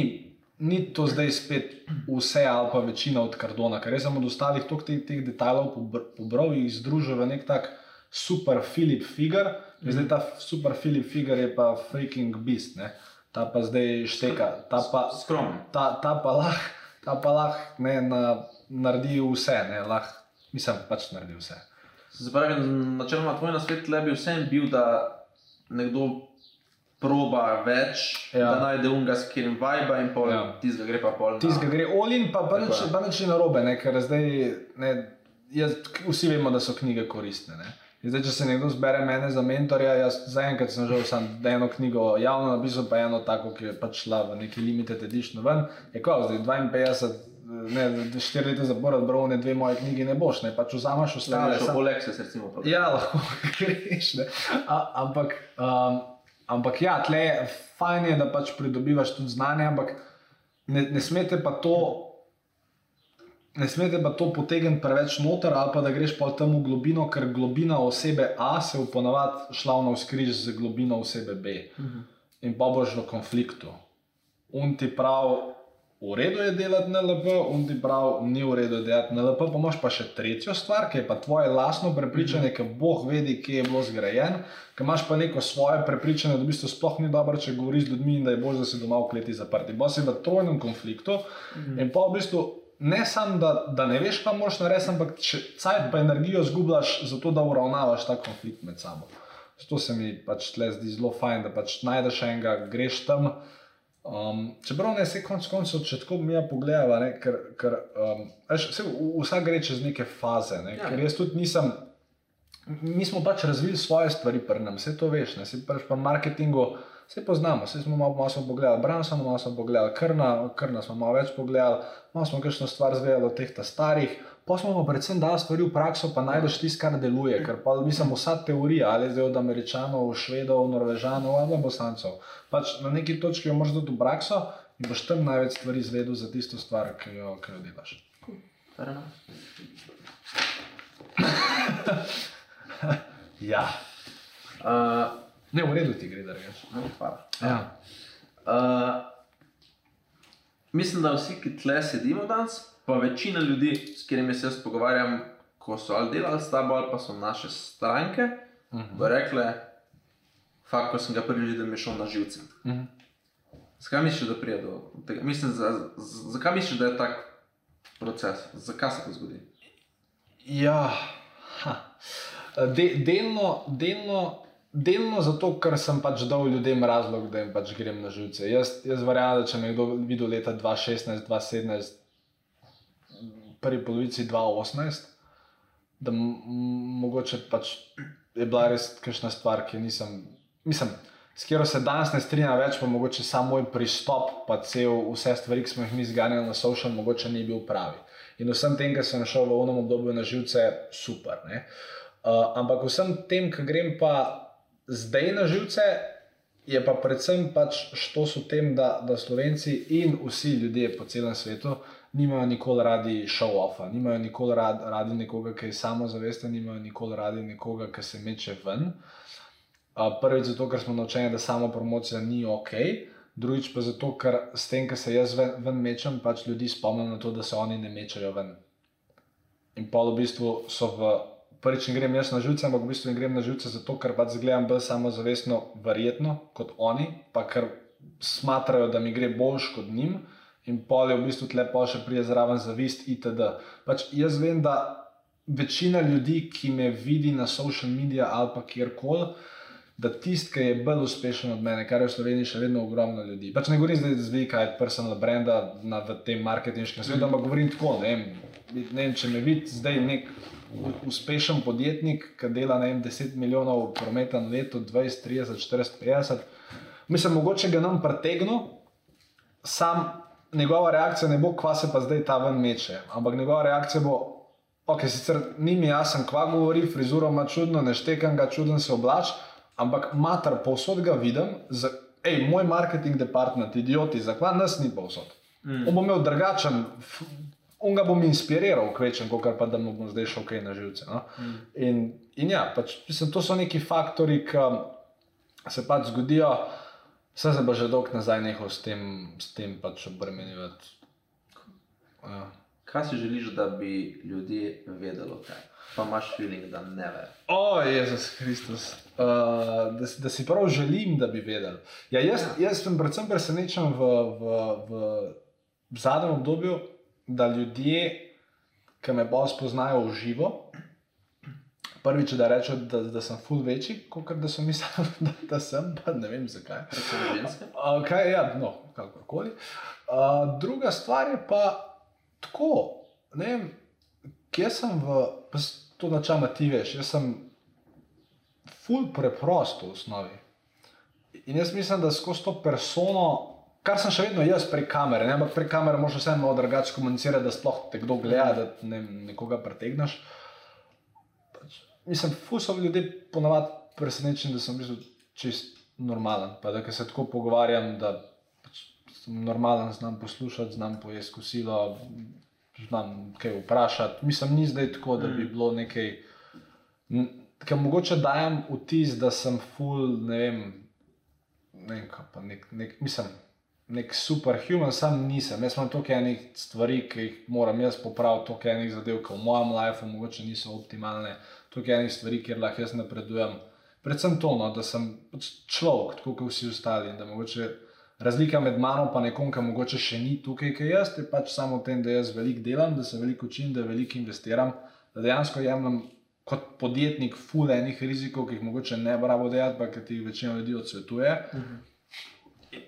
B: ni to zdaj spet vse ali pa večina od Cardona, ker jaz sem od ostalih toliko teh, teh detajlov pobr- pobral in jih združil v nek tak super Philip Figure. Mm. Zdaj ta super Philip Figure je pa freaking beast, ne? ta pa zdaj šteka, ta pa,
C: Skromen.
B: ta, ta pa lahko ta pa lah, ne, na, naredi vse, ne, lah, mislim, pač naredi vse.
C: Se pravi, načeloma tvoj nasvet le bi vsem bil, da nekdo proba več,
B: Ja.
C: da najde unga, s katerim vibe in pol,
B: Ja.
C: tistega gre pa pol. na-
B: ki gre olin, pa nič ni narobe, ne, ker zdaj ne, jaz, vsi vemo, da so knjige koristne. Ne. In Zdaj, če se nekdo zbere mene za mentorja, jaz zaenkrat sem že sam eno knjigo javno napisal, pa eno tako, ki je pač šla v neki limited edition ven. Je kot zdaj 52, ne, 4 leta zapora, bral ne dve moje knjige, ne boš, ne pač vzameš ostale.
C: Še
B: sam-
C: po Lexus, recimo. prodal.
B: Ja, lahko greš. ne. A, ampak, um, ampak ja, tle je fajn, je, da pač pridobivaš tudi znanje, ampak ne, ne smete pa to. Ne smete pa to potegniti preveč noter, ali pa da greš pa tam v globino, ker globina osebe A se v ponavadi šla v skriž z globino osebe B.
C: Mhm.
B: In pa boš v konfliktu. Un ti prav, v redu je delati na LP, un ti prav, ni v redu je delati na LP, pa imaš pa še tretjo stvar, ki je pa tvoje lastno prepričanje, ki Bog vedi, kje je bilo zgrajen, ki imaš pa neko svoje prepričanje, da v bistvu sploh ni dobro, če govoriš z ljudmi in da je bolj, da si doma v kleti zaprti. Bo si v trojnem konfliktu in pa v bistvu. Ne samo, da, da ne veš, kaj moraš narediti, ampak cajt pa energijo zgubljaš, zato da uravnavaš ta konflikt med sabo. Zato se mi pač tle zdi zelo fajn, da pač najdeš enega, greš tam. Um, čeprav ne se konc koncev, če tako mi je pogledala, ne, ker, ker um, veš, saj v- vsak gre čez neke faze. Ne,
C: Ja.
B: ker jaz tudi nisem. Mi smo pač razvili svoje stvari, prnem, vse to veš, ne, se pač pa marketingu, vse poznamo, vse smo malo, malo smo pogledali, Branson, malo smo pogledali, Krna, Krna smo malo več pogledali, malo smo kakšno stvar zvedeli od teh ta starih, pa smo pa predvsem dali stvari v prakso, pa najdeš tisto, kar deluje, ker pa mislim, vsa teorija, ali zdaj od Američanov, Švedov, Norvežanov ali Bosancov, pač na neki točki jo moraš dati v prakso in boš tam največ stvari zvedel za tisto stvar, ki jo, ki jo delaš. Ja,
C: Uh,
B: ne v redu ti gre, da rečeš.
C: hvala.
B: Ja.
C: Uh, mislim, da vsi, ki tle sedimo danes, pa večina ljudi, s katerimi se jaz pogovarjam, ko so ali delali s tabo, ali pa so naše stranke, uh -huh. bo rekle, fakt, ko sem ga prvič videl, mi je šel na živce.
B: Uh -huh.
C: Zakaj misliš, da pride do tega? Mislim, za, z, zakaj misliš, da je tak proces? Zakaj se to zgodi?
B: Ja, ha. De, delno, delno, delno zato, ker sem pač dal ljudem razlog, da jim pač grem na živce. Jaz, jaz verjamem, da če me kdo videl leta 2016, 2017, prvi polovici 2018, da mogoče pač je bila res kakšna stvar, ki nisem, mislim. S katero se danes ne strinjam več, pa mogoče samo moj pristop, pa cel vse stvari, ki smo jih mi zganjali na social, mogoče ni bil pravi. In vsem tem, ki sem šel v onom obdobju na živce, super. Ne? Uh, ampak vsem tem, ki grem pa zdaj na živce, je pa predvsem pač šlo s tem, da, da Slovenci in vsi ljudje po celem svetu nimajo nikoli radi show-offa, nimajo nikoli rad, radi nekoga, ki je samozavesten, nimajo nikoli radi nekoga, ki se meče ven. Prvič zato, ker smo naučeni, da samo promocija ni ok, drugič pa zato, ker s tem, ker se jaz ven, ven mečem, pač ljudi spomnim na to, da se oni ne mečajo ven. In pa v bistvu so v. Prvič ne grem jaz na živce, ampak v bistvu ne grem na živce zato, ker pač zgledam bolj samozavestno, verjetno kot oni, pa ker smatrajo, da mi gre boljš kot njim in pol je v bistvu tle pa še prije zraven zavist itd. Pač jaz vem, da večina ljudi, ki me vidi na social medijih ali pa kjerkoli, da tisti, ki je bolj uspešen od mene, kar je v Sloveniji še vedno ogromno ljudi. Pač ne govorim zdaj vika, je personal branda na tem marketinškem svetu, ampak govorim tako, ne vem, ne vem če me vidi zdaj nek uspešen podjetnik, ki dela vem, 10 milijonov prometa na leto, 20, 30, 40, 50. Mislim, mogoče ga nam pretegnu, sam njegova reakcija ne bo, kva se pa zdaj ta ven meče, ampak njegova reakcija bo, ok, sicer ni mi jasen, kva govori, frizuro ima čudno, ne štekam ga, čuden se oblač, ampak mater, povsod ga vidim, za, ej, moj marketing department, idioti, zakaj nas ni povsod. Mm. On bo imel drugačen, on ga bom inspiriral, kvečem, kot pa da mu bom zdaj šel kaj na živce. No? Mm. In, in ja, pač, mislim, to so neki faktori, ki se pač zgodijo. Vse se bo že dolgo nazaj nehal s tem, s tem pač obremenjevati. Ja.
C: Kaj si želiš, da bi ljudje vedeli o tem? Pa imaš feeling, da ne ve.
B: O, Jezus Kristus. Uh, da, da si prav želim, da bi vedel. Ja, jaz, jaz sem predvsem presenečen v, v, v zadnjem obdobju, da ljudje, ki me bolj spoznajo v živo, prvič, da rečejo, da, da sem full večji, kot da so mislili, da, da sem, pa ne vem zakaj. Okay, ja, no, kakorkoli. Uh, druga stvar je pa tako, ne vem, kje sem v, pa to načela ti veš, jaz sem ful preprost v osnovi. In jaz mislim, da skozi to persono, kar sem še vedno jaz prek kamere, ne, ampak prek kamere moraš vseeno malo drugače komunicirati, da sploh te kdo gleda, da ne, nekoga pretegneš. Pač, mislim, ful so ljudje ponavadi presenečeni, da sem bistvu čist normalen. Pa da se tako pogovarjam, da pač sem normalen, znam poslušati, znam pojesti kosilo, znam kaj vprašati. Mislim, ni zdaj tako, da bi bilo nekaj. Ker mogoče dajem vtis, da sem full, ne vem, ne vem, pa nek, nek, mislim, nek superhuman, sam nisem. Jaz imam toliko enih stvari, ki jih moram jaz popraviti, toliko enih zadev, ki v mojem lifeu mogoče niso optimalne, toliko enih stvari, kjer lahko jaz napredujem. Predvsem to, no, da sem pač človek, tako kot vsi ostali. razlika med mano in nekom, ki mogoče še ni tukaj, kot jaz, je pač samo v tem, da jaz veliko delam, da se veliko učim, da veliko investiram, da dejansko jemljem kot podjetnik ful enih rizikov, ki jih mogoče ne bi rabo delati, pa ki jih večina ljudi odsvetuje. In-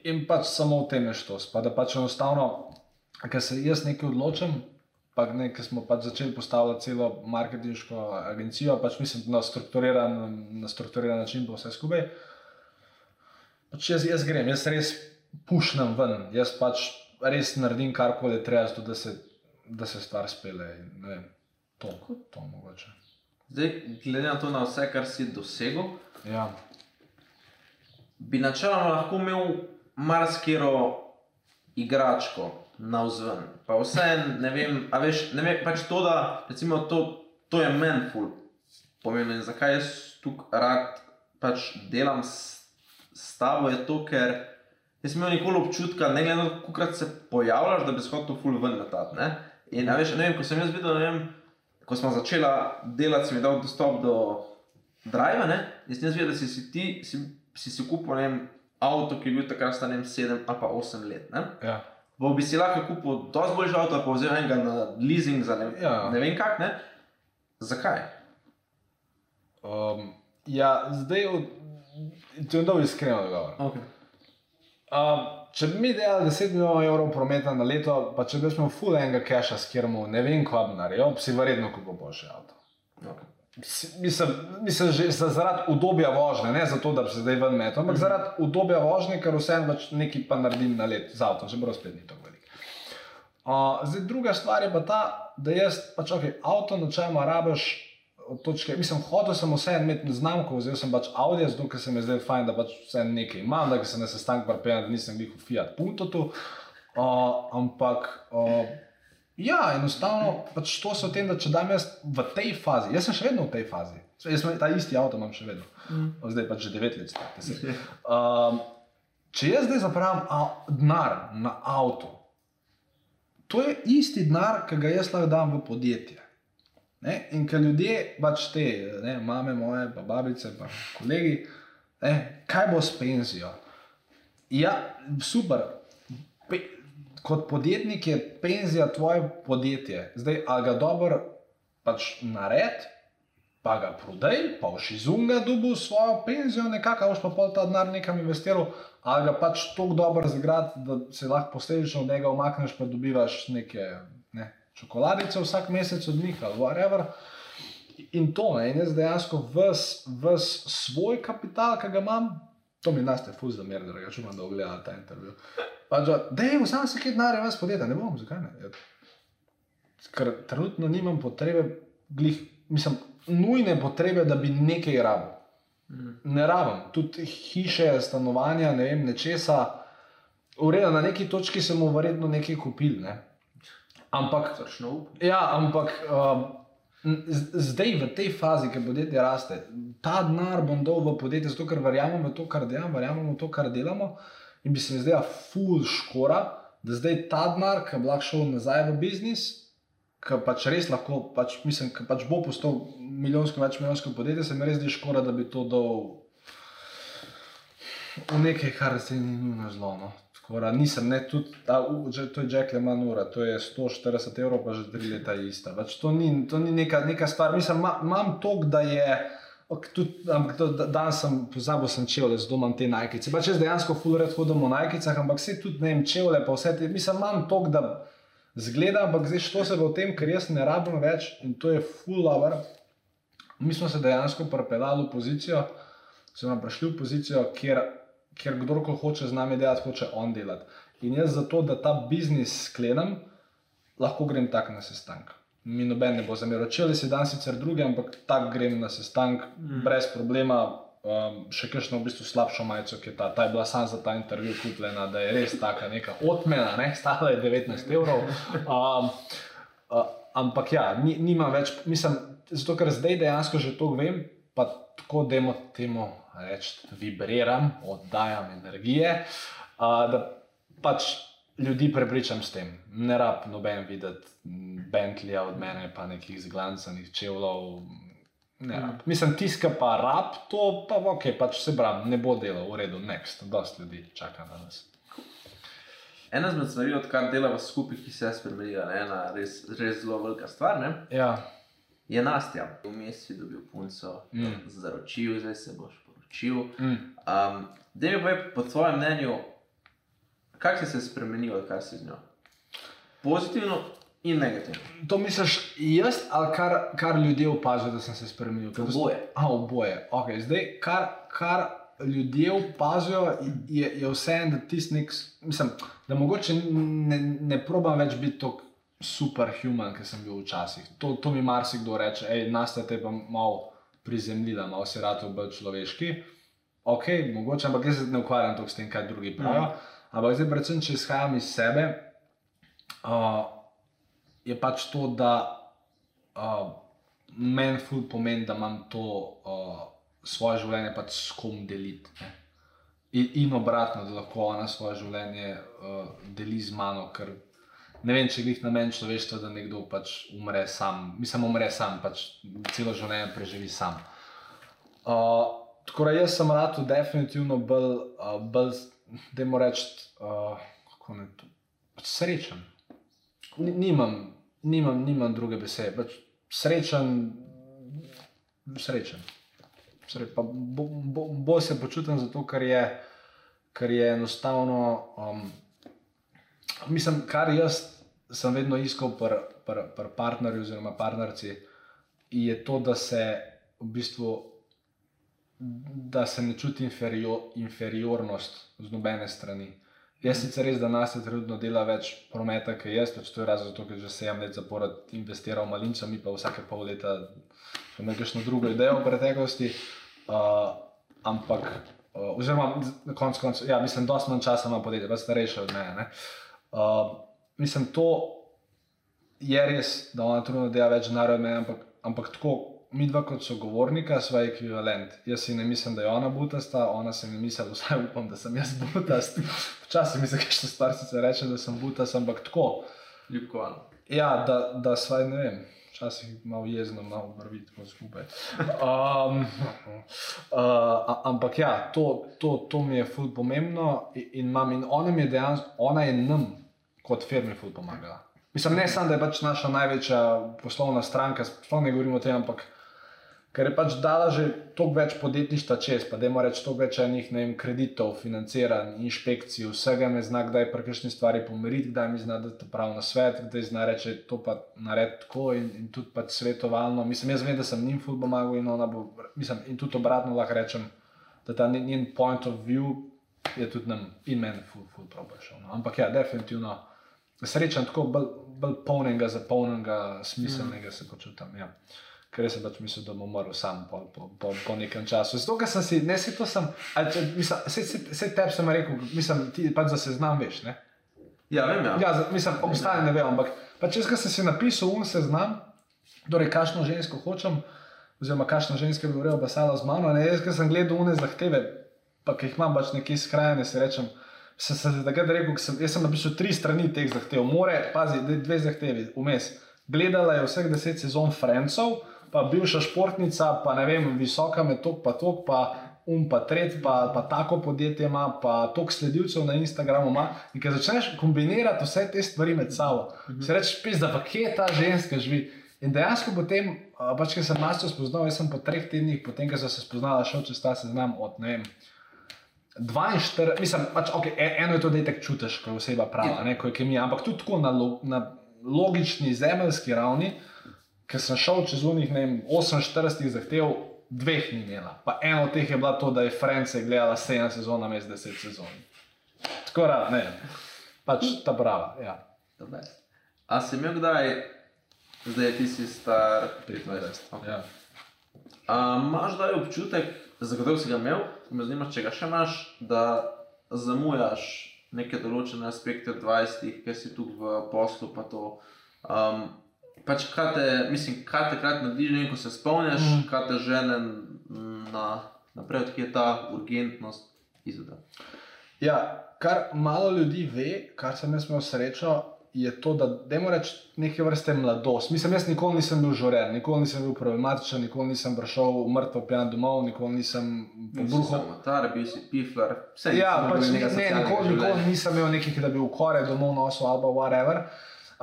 B: In pač samo v tem je štos. Pa da pač enostavno, ker se jaz nekaj odločim, pa ne, ker smo pač začeli postavljati celo marketinško agencijo, pač mislim na strukturiran, na strukturiran način, pa vse skupaj. Pač jaz, jaz grem, jaz res pušnem ven, jaz pač res naredim karkoli treba, zato da se, da se stvar spele. Ne vem, to, to mogoče.
C: Zdaj, glede na to, na vse, kar si dosegel,
B: Ja.
C: bi načeloma lahko imel marsikero igračko na vzven. Pa vse, ne vem, a veš, ne vem, pač to, da recimo to, to je meni ful pomembno in zakaj jaz tukaj rad pač delam s, s tabo, je to, ker jaz imel nikoli občutka, ne glede na to, koliko se pojavljaš, da bi se hotel ful ven letati. ne. In a veš, ne vem, ko sem jaz videl, ne vem, ko smo začela delati, si mi dal dostop do Drive, ne? Jaz sem jaz videl, da si, si ti si, si, si kupil ne vem, avto, ki je bil takrat star 7 ali pa 8 let. Ne?
B: Ja.
C: Bo bi si lahko kupil dosti boljši avto, pa vzel enega na leasing za ne,
B: Ja.
C: ne vem kak. Ne? Zakaj?
B: Um, ja, zdaj, od- to je dobro iskreno odgovor.
C: Okay.
B: Um, če bi mi delali 10 milijonov evrov prometa na leto, pa če bi smo full enega keša, s katerim ne vem, kva bi naredil, bi si verjetno kupil boljši avto.
C: Okay.
B: Mislim, mislim že za- zaradi udobja vožnje, ne zato, da bi se zdaj ven metal, ampak zaradi udobja vožnje, ker vseeno pač nekaj pa naredim na let z avtom, čeprav spet ni tako velik. Uh, zdaj, druga stvar je pa ta, da jaz pač okay, avto načeloma rabiš od točke. Mislim, hotel sem vseeno imeti znamko, vzel sem pač Audi, zato ker se mi zdaj fajn, da pač vse nekaj imam, da se na sestank pripeljam, da nisem bil v Fiat Punto tu. Uh, ampak uh, Ja, enostavno pač to so tem, da če dam jaz v tej fazi, jaz sem še vedno v tej fazi. Jaz sem, ta isti avto imam še vedno, mm. zdaj pač že 9 let. star, te se. Um, če jaz zdaj zapravim denar na avto, to je isti denar, ki ga jaz lahko dam v podjetje. Ne? In ker ljudje, pač te, ne, mame moje, pa babice, pa kolegi, ne, kaj bo s penzijo? Ja, super. Pe, kot podjetnik je penzija tvoje podjetje. Zdaj, ali ga dobro pač nared, pa ga prodaj, pa boš iz unga dobil svojo penzijo, nekako, a boš pa pol ta denar nekam investiral, ali ga pač tako dobro zgrad, da se lahko posledično od njega umakneš, pa dobivaš neke ne, čokoladice vsak mesec od njih ali whatever. In to, ne, in jaz dejansko ves svoj kapital, ki ga imam, to mi naste fuz za mer, da če imam dolgo gledati ta intervju. Pač, da je vzam se kaj denarja, vas podjetja, ne bom, zakaj ne? Ja. Ker trenutno nimam potrebe, glih, mislim, nujne potrebe, da bi nekaj rabil. Ne rabim, tudi hiše, stanovanja, ne vem, nečesa. Urejeno, na neki točki sem mu verjetno nekaj kupil. Ne? Ampak
C: Srčno up.
B: Ja, ampak um, zdaj v tej fazi, ki podjetje raste, ta denar bom dal v podjetje, zato ker verjamem v to, kar delam, verjamem v to, kar delamo. In bi se mi zdela ful škora, da zdaj ta denar, ki bi lahko šel nazaj v biznis, ki pač res lahko, pač, mislim, ki pač bo postal milijonsko, več milijonsko podjetje, se mi res zdi škora, da bi to dal v nekaj, kar se ni nujno zelo. No. Da nisem, ne, tudi ta, u, že, to je Jack Leman ura, to je 140 evrov, pa že tri leta ista. Pač to ni, to ni neka, neka stvar, mislim, ma, imam tok, da je. Tudi, to- da- danes sem pozabil, sem čevlje, zato imam te najkice. Pač jaz dejansko full red hodim v najkicah, ampak vse tudi ne vem, čevlje, pa vse te, mislim, imam tok, da zgleda, ampak zdaj što se v tem, ker jaz ne rabim več in to je full lover. Mi smo se dejansko pripeljali v pozicijo, smo prišli v pozicijo, kjer, kjer kdorkoli hoče z nami delati, hoče on delati. In jaz zato, da ta biznis sklenem, lahko grem tak na sestank. Mi noben ne bo zameril. Čeli si dan sicer druge, ampak tak grem na sestank mm. brez problema. Um, še kakšno v bistvu slabšo majico, ki je ta, ta je bila samo za ta intervju kupljena, da je res taka neka odmena, ne? stala je 19 evrov. Um, uh, ampak ja, ni, nima več, mislim, zato ker zdaj dejansko že to vem, pa tako demo temu reči, vibriram, oddajam energije, uh, da pač ljudi prepričam s tem. Ne rab noben videti mm, Bentleya od mene, pa nekih zglancenih čevljev. Ne rab. Mislim, tiska pa rab, to pa ok, pač se bram, ne bo delo, v redu, next, dosti ljudi čaka na nas.
C: Ena izmed stvari, odkar delamo skupaj, ki se je spremenila, ena res, res zelo velika stvar, ne,
B: Ja,
C: je Nastja. Vmes si dobil punco,
B: Mm.
C: mm. zaročil, zdaj se boš poročil.
B: mm.
C: Um, da mi povej, po tvojem mnenju, kako si se spremenil, odkar si z njo? Pozitivno in negativno.
B: To misliš jaz ali kar, kar ljudje opazijo, da sem se spremenil? To-
C: Oboje.
B: A, oboje. Okay, zdaj, kar, kar ljudje opazijo, je, je vseeno, da tisti nek, mislim, da mogoče ne, ne probam več biti tako superhuman, kot sem bil včasih. To, to mi marsikdo reče, hej, nastete pa malo prizemljila, malo si rado bolj človeški. Ok, mogoče, ampak jaz se ne ukvarjam toliko s tem, kaj drugi pravijo. Mm. Ampak zdaj, predvsem, če izhajam iz sebe, uh, je pač to, da uh, meni ful pomeni, da imam to uh, svoje življenje pač s kom deliti. ne. In, in obratno, da lahko ona svoje življenje uh, deli z mano, ker ne vem, če jih namen človeštva, da nekdo pač umre sam, mislim, umre sam, pač celo življenje preživi sam. Uh, tako da jaz sem rad definitivno bolj, uh, bolj da mu rečem, uh, kako ne to, pač srečen. Ni- Nimam, nimam, nimam druge besede. Pač srečen, srečen. Sre, pa bo, bo, bolj se počutim zato, ker je, ker je enostavno. Um, mislim, kar jaz sem vedno iskal pri pr, pr partnerju oziroma partnerci, je to, da se v bistvu. Da se ne čuti inferior, inferiornost z nobene strani. Jaz sicer res, da nas je trenutno dela več prometa, kot jaz, pač to je razlog, zato, ker že 7 let zapored investiral malinca, mi pa vsake pol leta imeli kakšno drugo idejo v preteklosti. Uh, ampak, uh, oziroma na koncu koncev, ja, mislim, da dosti manj časa ima podjetje, pa starejše od mene. ne. Uh, mislim, to je res, da ona trudno dela več denarja od mene, ampak, ampak tako, mi dva kot sogovornika sva ekvivalent. Jaz si ne mislim, da je ona butasta, ona se ne misli, vsaj upam, da sem jaz butast. Včasih mi se kakšne stvari sicer reče, da sem butast, ampak tako.
C: Ljubkovalno.
B: Ja, da, da sva, ne vem, včasih malo jezno, malo vrvi tako skupaj. Um, uh, ampak ja, to, to, to mi je ful pomembno in, in, imam, in ona mi je dejansko, ona je nam kot firmi ful pomagala. Mislim, ne samo, da je pač naša največja poslovna stranka, sploh ne govorimo o tem, ampak ker je pač dala že toliko več podjetništva čez, pa da ima reči toliko več enih vem, kreditov, financiranj, inšpekcij, vsega me zna, kdaj pri kakšni stvari pomiriti, kdaj mi zna dati prav na svet, kdaj zna reči, to pa naredi tako in, in tudi pač svetovalno. Mislim, jaz vem, da sem njim ful pomagal in ona bo, mislim, in tudi obratno lahko rečem, da ta njen point of view je tudi nam in meni ful, ful prav prišel. No. Ampak ja, definitivno. Srečen tako bolj, bolj polnega, zapolnjenega, smiselnega mm. se počutim. Ja. Ker sem pač mislil, da bom umrl sam po, po, po, po nekem času. Zato, ker sem si, ne si to sem, ali če, mislim, se, se, se tebi sem rekel, mislim, ti pač za seznam veš, ne?
C: Ja, vem, ja.
B: Ja, mislim, obstaja, ne vem, ampak pač jaz, ko sem si napisal un seznam, torej kakšno žensko hočem, oziroma kakšna ženska bi vrela basala z mano, ne, jaz, ko sem gledal une zahteve, pa ki jih imam pač nekje skrajne, si rečem, sem se takrat rekel, sem, jaz sem napisal tri strani teh zahtev, more, pazi, dve zahtevi, vmes. Gledala je vseh deset sezon Francov, pa bivša športnica, pa ne vem, visoka med tok, pa tok, pa um, pa tret, pa, pa tako podjetje ima, pa toliko sledilcev na Instagramu ima. In ko začneš kombinirati vse te stvari med sabo, si rečeš, pis, da pa kje ta ženska živi. In dejansko potem, pač, ker sem master spoznal, jaz sem po treh tednih, potem, ko sem se spoznala, šel čez ta seznam od ne vem. 42, mislim, pač, okay, e- eno je to, da je tako čutiš, ko je oseba prava, ne, ko je kemija, ampak tudi tako na, lo, na logični, zemeljski ravni, ker sem šel čez unih, ne vem, 48 zahtev, dveh ni imela. Pa eno od teh je bila to, da je France gledala 7 sezon na mestu 10 sezon. Tako da, ne, pač ta prava. Ja.
C: A si imel kdaj, zdaj ti si star 25? Okay.
B: Ja.
C: A imaš zdaj občutek, zagotovo si ga imel, me zanima, če ga še imaš, da zamujaš neke določene aspekte v 20, ker si tu v poslu, pa to. Um, pač kaj te, mislim, kaj te krat naredi, ne ko se spomniš, mm. kaj te žene na, naprej, odkje je ta urgentnost izveda.
B: Ja, kar malo ljudi ve, kar sem jaz imel srečo, je to, da dajmo reči neke vrste mladost. Mislim, jaz nikoli nisem bil žorer, nikoli nisem bil problematičen, nikoli nisem prišel mrtev pijan domov, nikoli nisem
C: Bil
B: pobruhal.
C: samotar, bil si pifler, vse
B: Ja,
C: nisi
B: pač
C: imel
B: ne, nikoli, nikoli nisem imel nekih, da bi v kore domov nosil ali whatever.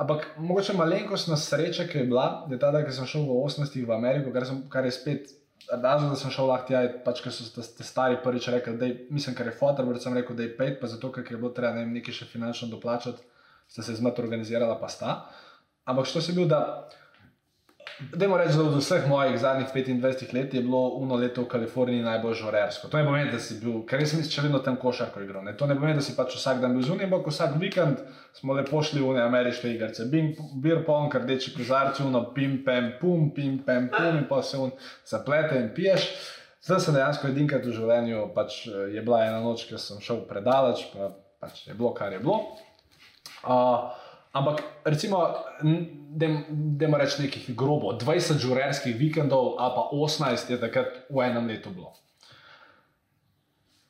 B: Ampak mogoče malenkostna sreča, ki je bila, da je ta, da sem šel v 18. v Ameriko, kar, sem, kar je spet razlog, da sem šel lahko tja, je pač, ker so te, stari prvič rekli, da je, mislim, ker je fotor, da sem rekel, da je pet, pa zato, ker je bilo treba ne vem, nekaj še finančno doplačati, sta se zmet organizirala, pa sta. Ampak što si bil, da Dajmo reči, da od vseh mojih zadnjih 25 let je bilo uno leto v Kaliforniji najbolj žorersko. To ne pomeni, da si bil, ker res mislim, še vedno tam košarko igral. Ne? To ne pomeni, da si pač vsak dan bil zunaj, ampak vsak vikend smo lepo šli v ne ameriške igrice. Beer pong, rdeči kozarci, uno pim, pem, pum, pim, pem, pum in pa se un zaplete in piješ. Zdaj sem dejansko edinkrat v življenju, pač eh, je bila ena noč, ko sem šel predaleč, pa pač je bilo, kar je bilo. Uh, ampak, recimo, da ima reči nekih grobo, 20 žurerskih vikendov, ali pa 18 je takrat v enem letu bilo.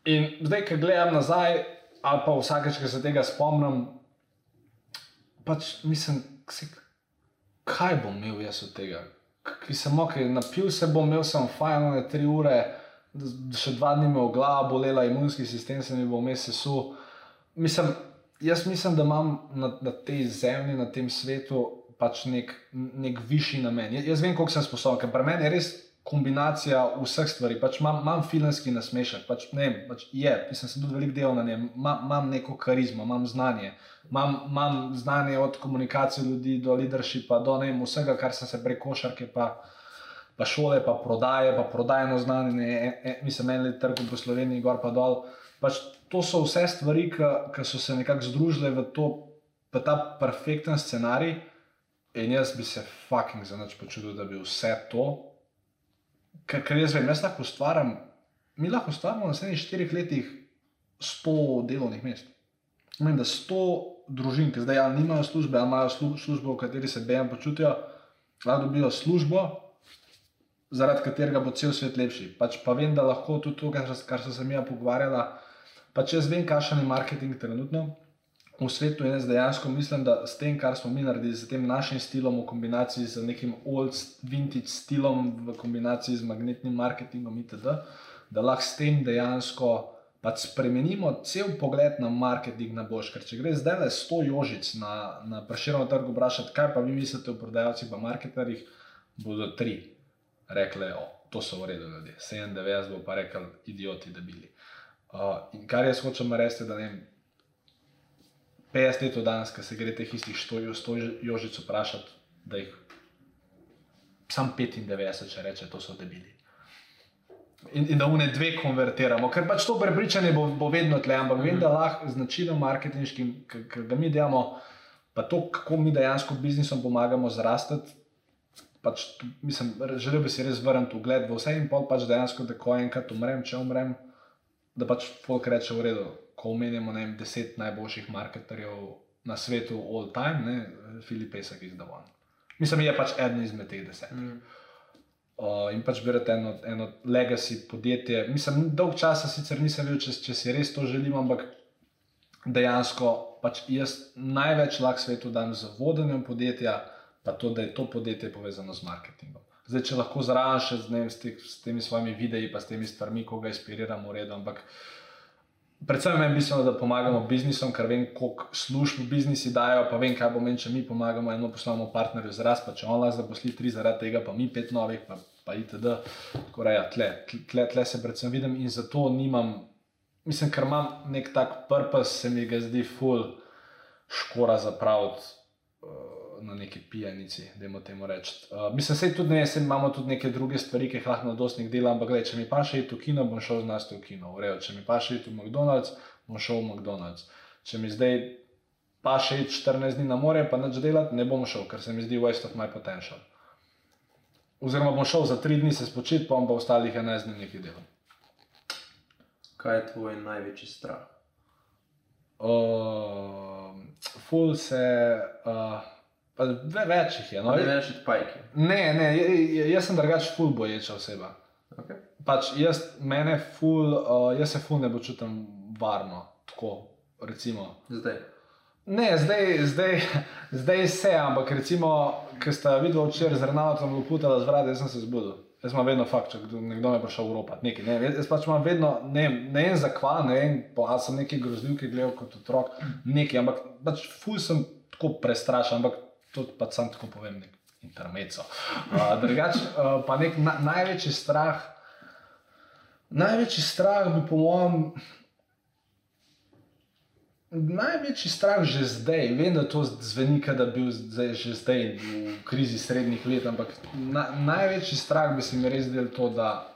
B: In zdaj, ko gledam nazaj, ali pa vsakeč, ko se tega spomnim, pač mislim, kaj bom imel jaz od tega. Ki sem ok, napil se bom, imel sem fajn na tri ure, še dva dni me je glava bolela, imunski sistem se mi bo vmes sesul. Mislim, jaz mislim, da imam na, na tej zemlji, na tem svetu pač nek, nek višji namen. Jaz, jaz vem, koliko sem sposoben, ker pri meni je res kombinacija vseh stvari. Pač imam, imam filmski nasmešek, pač, ne vem, pač je, sem tudi veliko delal na njem, imam, imam neko karizmo, imam znanje. Imam, imam znanje od komunikacije ljudi do leadershipa, do ne vem, vsega, kar sem se prek košarke pa, pa šole, pa prodaje, pa prodajno znanje, ne, e, e, mislim, en let trg po Sloveniji, gor pa dol. Pač to so vse stvari, ki so se nekako združile v, to, v ta perfekten scenarij. In jaz bi se fucking za nič počutil, da bi vse to, ker, ker jaz vem, jaz lahko ustvarjam, mi lahko ustvarjamo v naslednjih štirih letih 100 delovnih mest. Pomeni, da 100 družin, ki zdaj ali nimajo službe, ali imajo slu, službo, v kateri se bejem počutijo, lahko dobijo službo, zaradi katerega bo cel svet lepši. Pač pa vem, da lahko tudi to, kar, kar so se mi pogovarjala, pač jaz vem, kakšen je marketing trenutno. V svetu in jaz dejansko mislim, da s tem, kar smo mi naredili, z tem našim stilom, v kombinaciji z nekim old vintage stilom, v kombinaciji z magnetnim marketingom, itd., da lahko s tem dejansko pač spremenimo cel pogled na marketing na boš. Ker če gre zdaj le 100 jožic na, na preširjeno trgu, vprašati, kaj pa vi mislite o prodajalcih, pa marketerjih, bodo tri rekle, o, to so v redu ljudje. 97 bo pa rekel, idioti, da bili. Uh, in kar jaz hočem reči, da ne vem. 50 let od danes, ki se gre teh istih 100 jožic vprašati, da jih sam 95, če reče, to so debili. In, in da v ne dve konvertiramo, ker pač to prepričanje bo, bo vedno tle, ampak vem, da lahko z načinom marketinškim, ki ga mi delamo, pa to, kako mi dejansko biznisom pomagamo zrastati. Pač, mislim, želel bi si res vrniti ugled v vse in pol, pač dejansko, da ko enkrat umrem, če umrem, da pač folk reče v redu. Ko omenjamo vem, deset najboljših marketerjev na svetu, all time, ne, Filip Pesek izdavan. Mislim, je pač eden izmed teh deset. Mm. Uh, in pač berete eno, eno legacy podjetje. Mislim, dolg časa sicer nisem vedel, če, če si res to želim, ampak dejansko pač jaz največ lahko svetu dam z vodenjem podjetja, pa to, da je to podjetje povezano z marketingom. Zdaj, če lahko zraven še z, ne, s, te, s temi svojimi videi, pa s temi stvarmi, ko ga inspiriram, v redu. Ampak predvsem meni bistveno, da pomagamo biznisom, ker vem, koliko služb biznisi dajo, pa vem, kaj bo meni, če mi pomagamo eno poslovnemu partnerju rast, pa če on lahko zaposli tri zaradi tega, pa mi pet novih, pa, pa itd. Tako da, ja, tle, tle, tle se predvsem vidim in zato nimam, mislim, ker imam nek tak purpose, se mi ga zdi ful škora zapraviti. Uh, Na neki pijanici, da jim temu rečem. Uh, mislim, da tudi ne, imamo tudi neke druge stvari, ki jih lahko na dostnik delam, ampak gledaj, če mi pa še iti v kino, bom šel z nas v kino, urejo. Če mi pa še iti v McDonald's, bom šel v McDonald's. Če mi zdaj pa še iti 14 dni na more, pa neč delati, ne bom šel, ker se mi zdi waste of my potential. Oziroma bom šel za 3 dni se spočiti, pa bom pa ostalih 11 dni nekaj delal.
C: Kaj je tvoj največji strah?
B: Uh, ful se. Uh, Ve, več jih je. No.
C: Ne več kot pajki.
B: Ne, ne, jaz sem drugač ful boječa oseba.
C: Okay.
B: Pač jaz, mene ful, uh, jaz se ful ne počutim varno, tako recimo.
C: Zdaj.
B: Ne, zdaj, zdaj, zdaj se, ampak recimo, ker ste videli včeraj z Renatom luputala z vrata, jaz sem se zbudil. Jaz imam vedno fakt, če nekdo me prišel v Evropo, nekaj. Ne, jaz pač imam vedno, ne, ne vem zakva, ne vem, pa sem neki grozljivki gledal kot otrok, nekaj, ampak pač ful sem tako prestrašen, ampak to pa sam tako povem, nek intermezzo. Uh, drugač, uh, pa nek na, največji strah, največji strah bi po mojem. Največji strah že zdaj, vem, da to zveni, da bi bil zdaj, že zdaj v krizi srednjih let, ampak na, največji strah bi se mi res zdel to, da,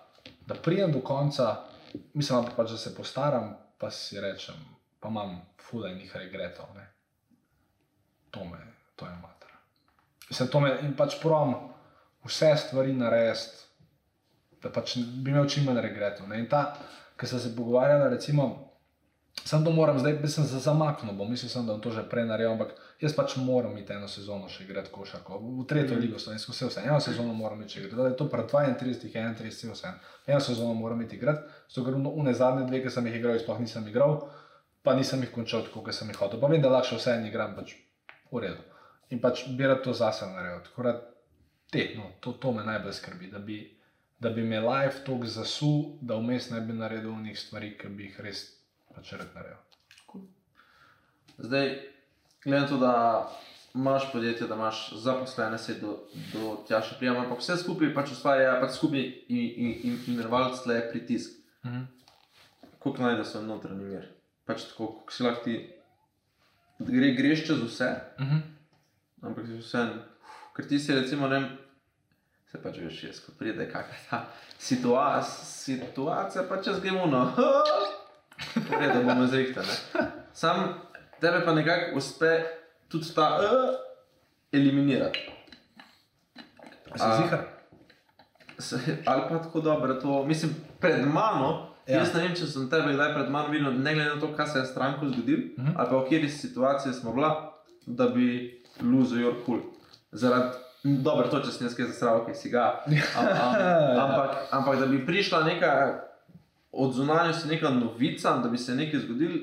B: da prijem do konca, mislim pa pač, da se postaram, pa si rečem, pa imam fulajnih regretov. Ne. To me, to je mata. Mislim, to me in pač prom vse stvari narediti, da pač bi imel čim manj regretov. In ta, ki sem se pogovarjal, recimo, sem to moram, zdaj bi se zamaknil, bom mislil, sem, da bom to že prej naredil, ampak jaz pač moram imeti eno sezono še igrati košarko. V tretjo ligo slovensko vse, vse, eno sezono moram imeti igrati. Da je to pred 32, 31, vse, eno sezono moram imeti igrati. So gre v ne zadnje dve, ki sem jih igral, sploh nisem igral, pa nisem jih končal tako, kot sem jih hotel. Pa vem, da lahko vse en igram, pač v redu in pač bi rad to zase naredil. Tako da te, no, to, to me najbolj skrbi, da bi, da bi me life tako zasul, da vmes ne bi naredil nekaj stvari, ki bi jih res pač rad naredil.
C: Zdaj, gledam to, da imaš podjetje, da imaš zaposlene, se do, do tja še prijema, ampak vse skupaj pač ustvarja pač skupaj imenovalec in, in, le pritisk. Mhm. Kako naj da so notranji mir? Pač tako, kako si lahko ti gre, greš čez vse. Mhm ampak že vse. Ker ti si, recimo, ne, se pač veš, jaz, ko pride kakšna ta situacija, situacija pa čez gemuno. Torej, da bomo zrihtali. Sam tebe pa nekako uspe tudi ta uh, eliminirati.
B: Si zihar?
C: se, ali pa tako dobro. To, mislim, pred mano,
B: Ja.
C: ja. jaz ne vem, če sem tebe kdaj pred mano videl, ne glede na to, kaj se je s stranko zgodilo, uh
B: Mhm.
C: -huh. ali pa v kateri situaciji smo bila, da bi loser your cool. Zaradi, dobro, to če si nekaj zasral, ki si ga. Am, am, ampak, ampak da bi prišla neka od zunanjosti, neka novica, da bi se nekaj zgodilo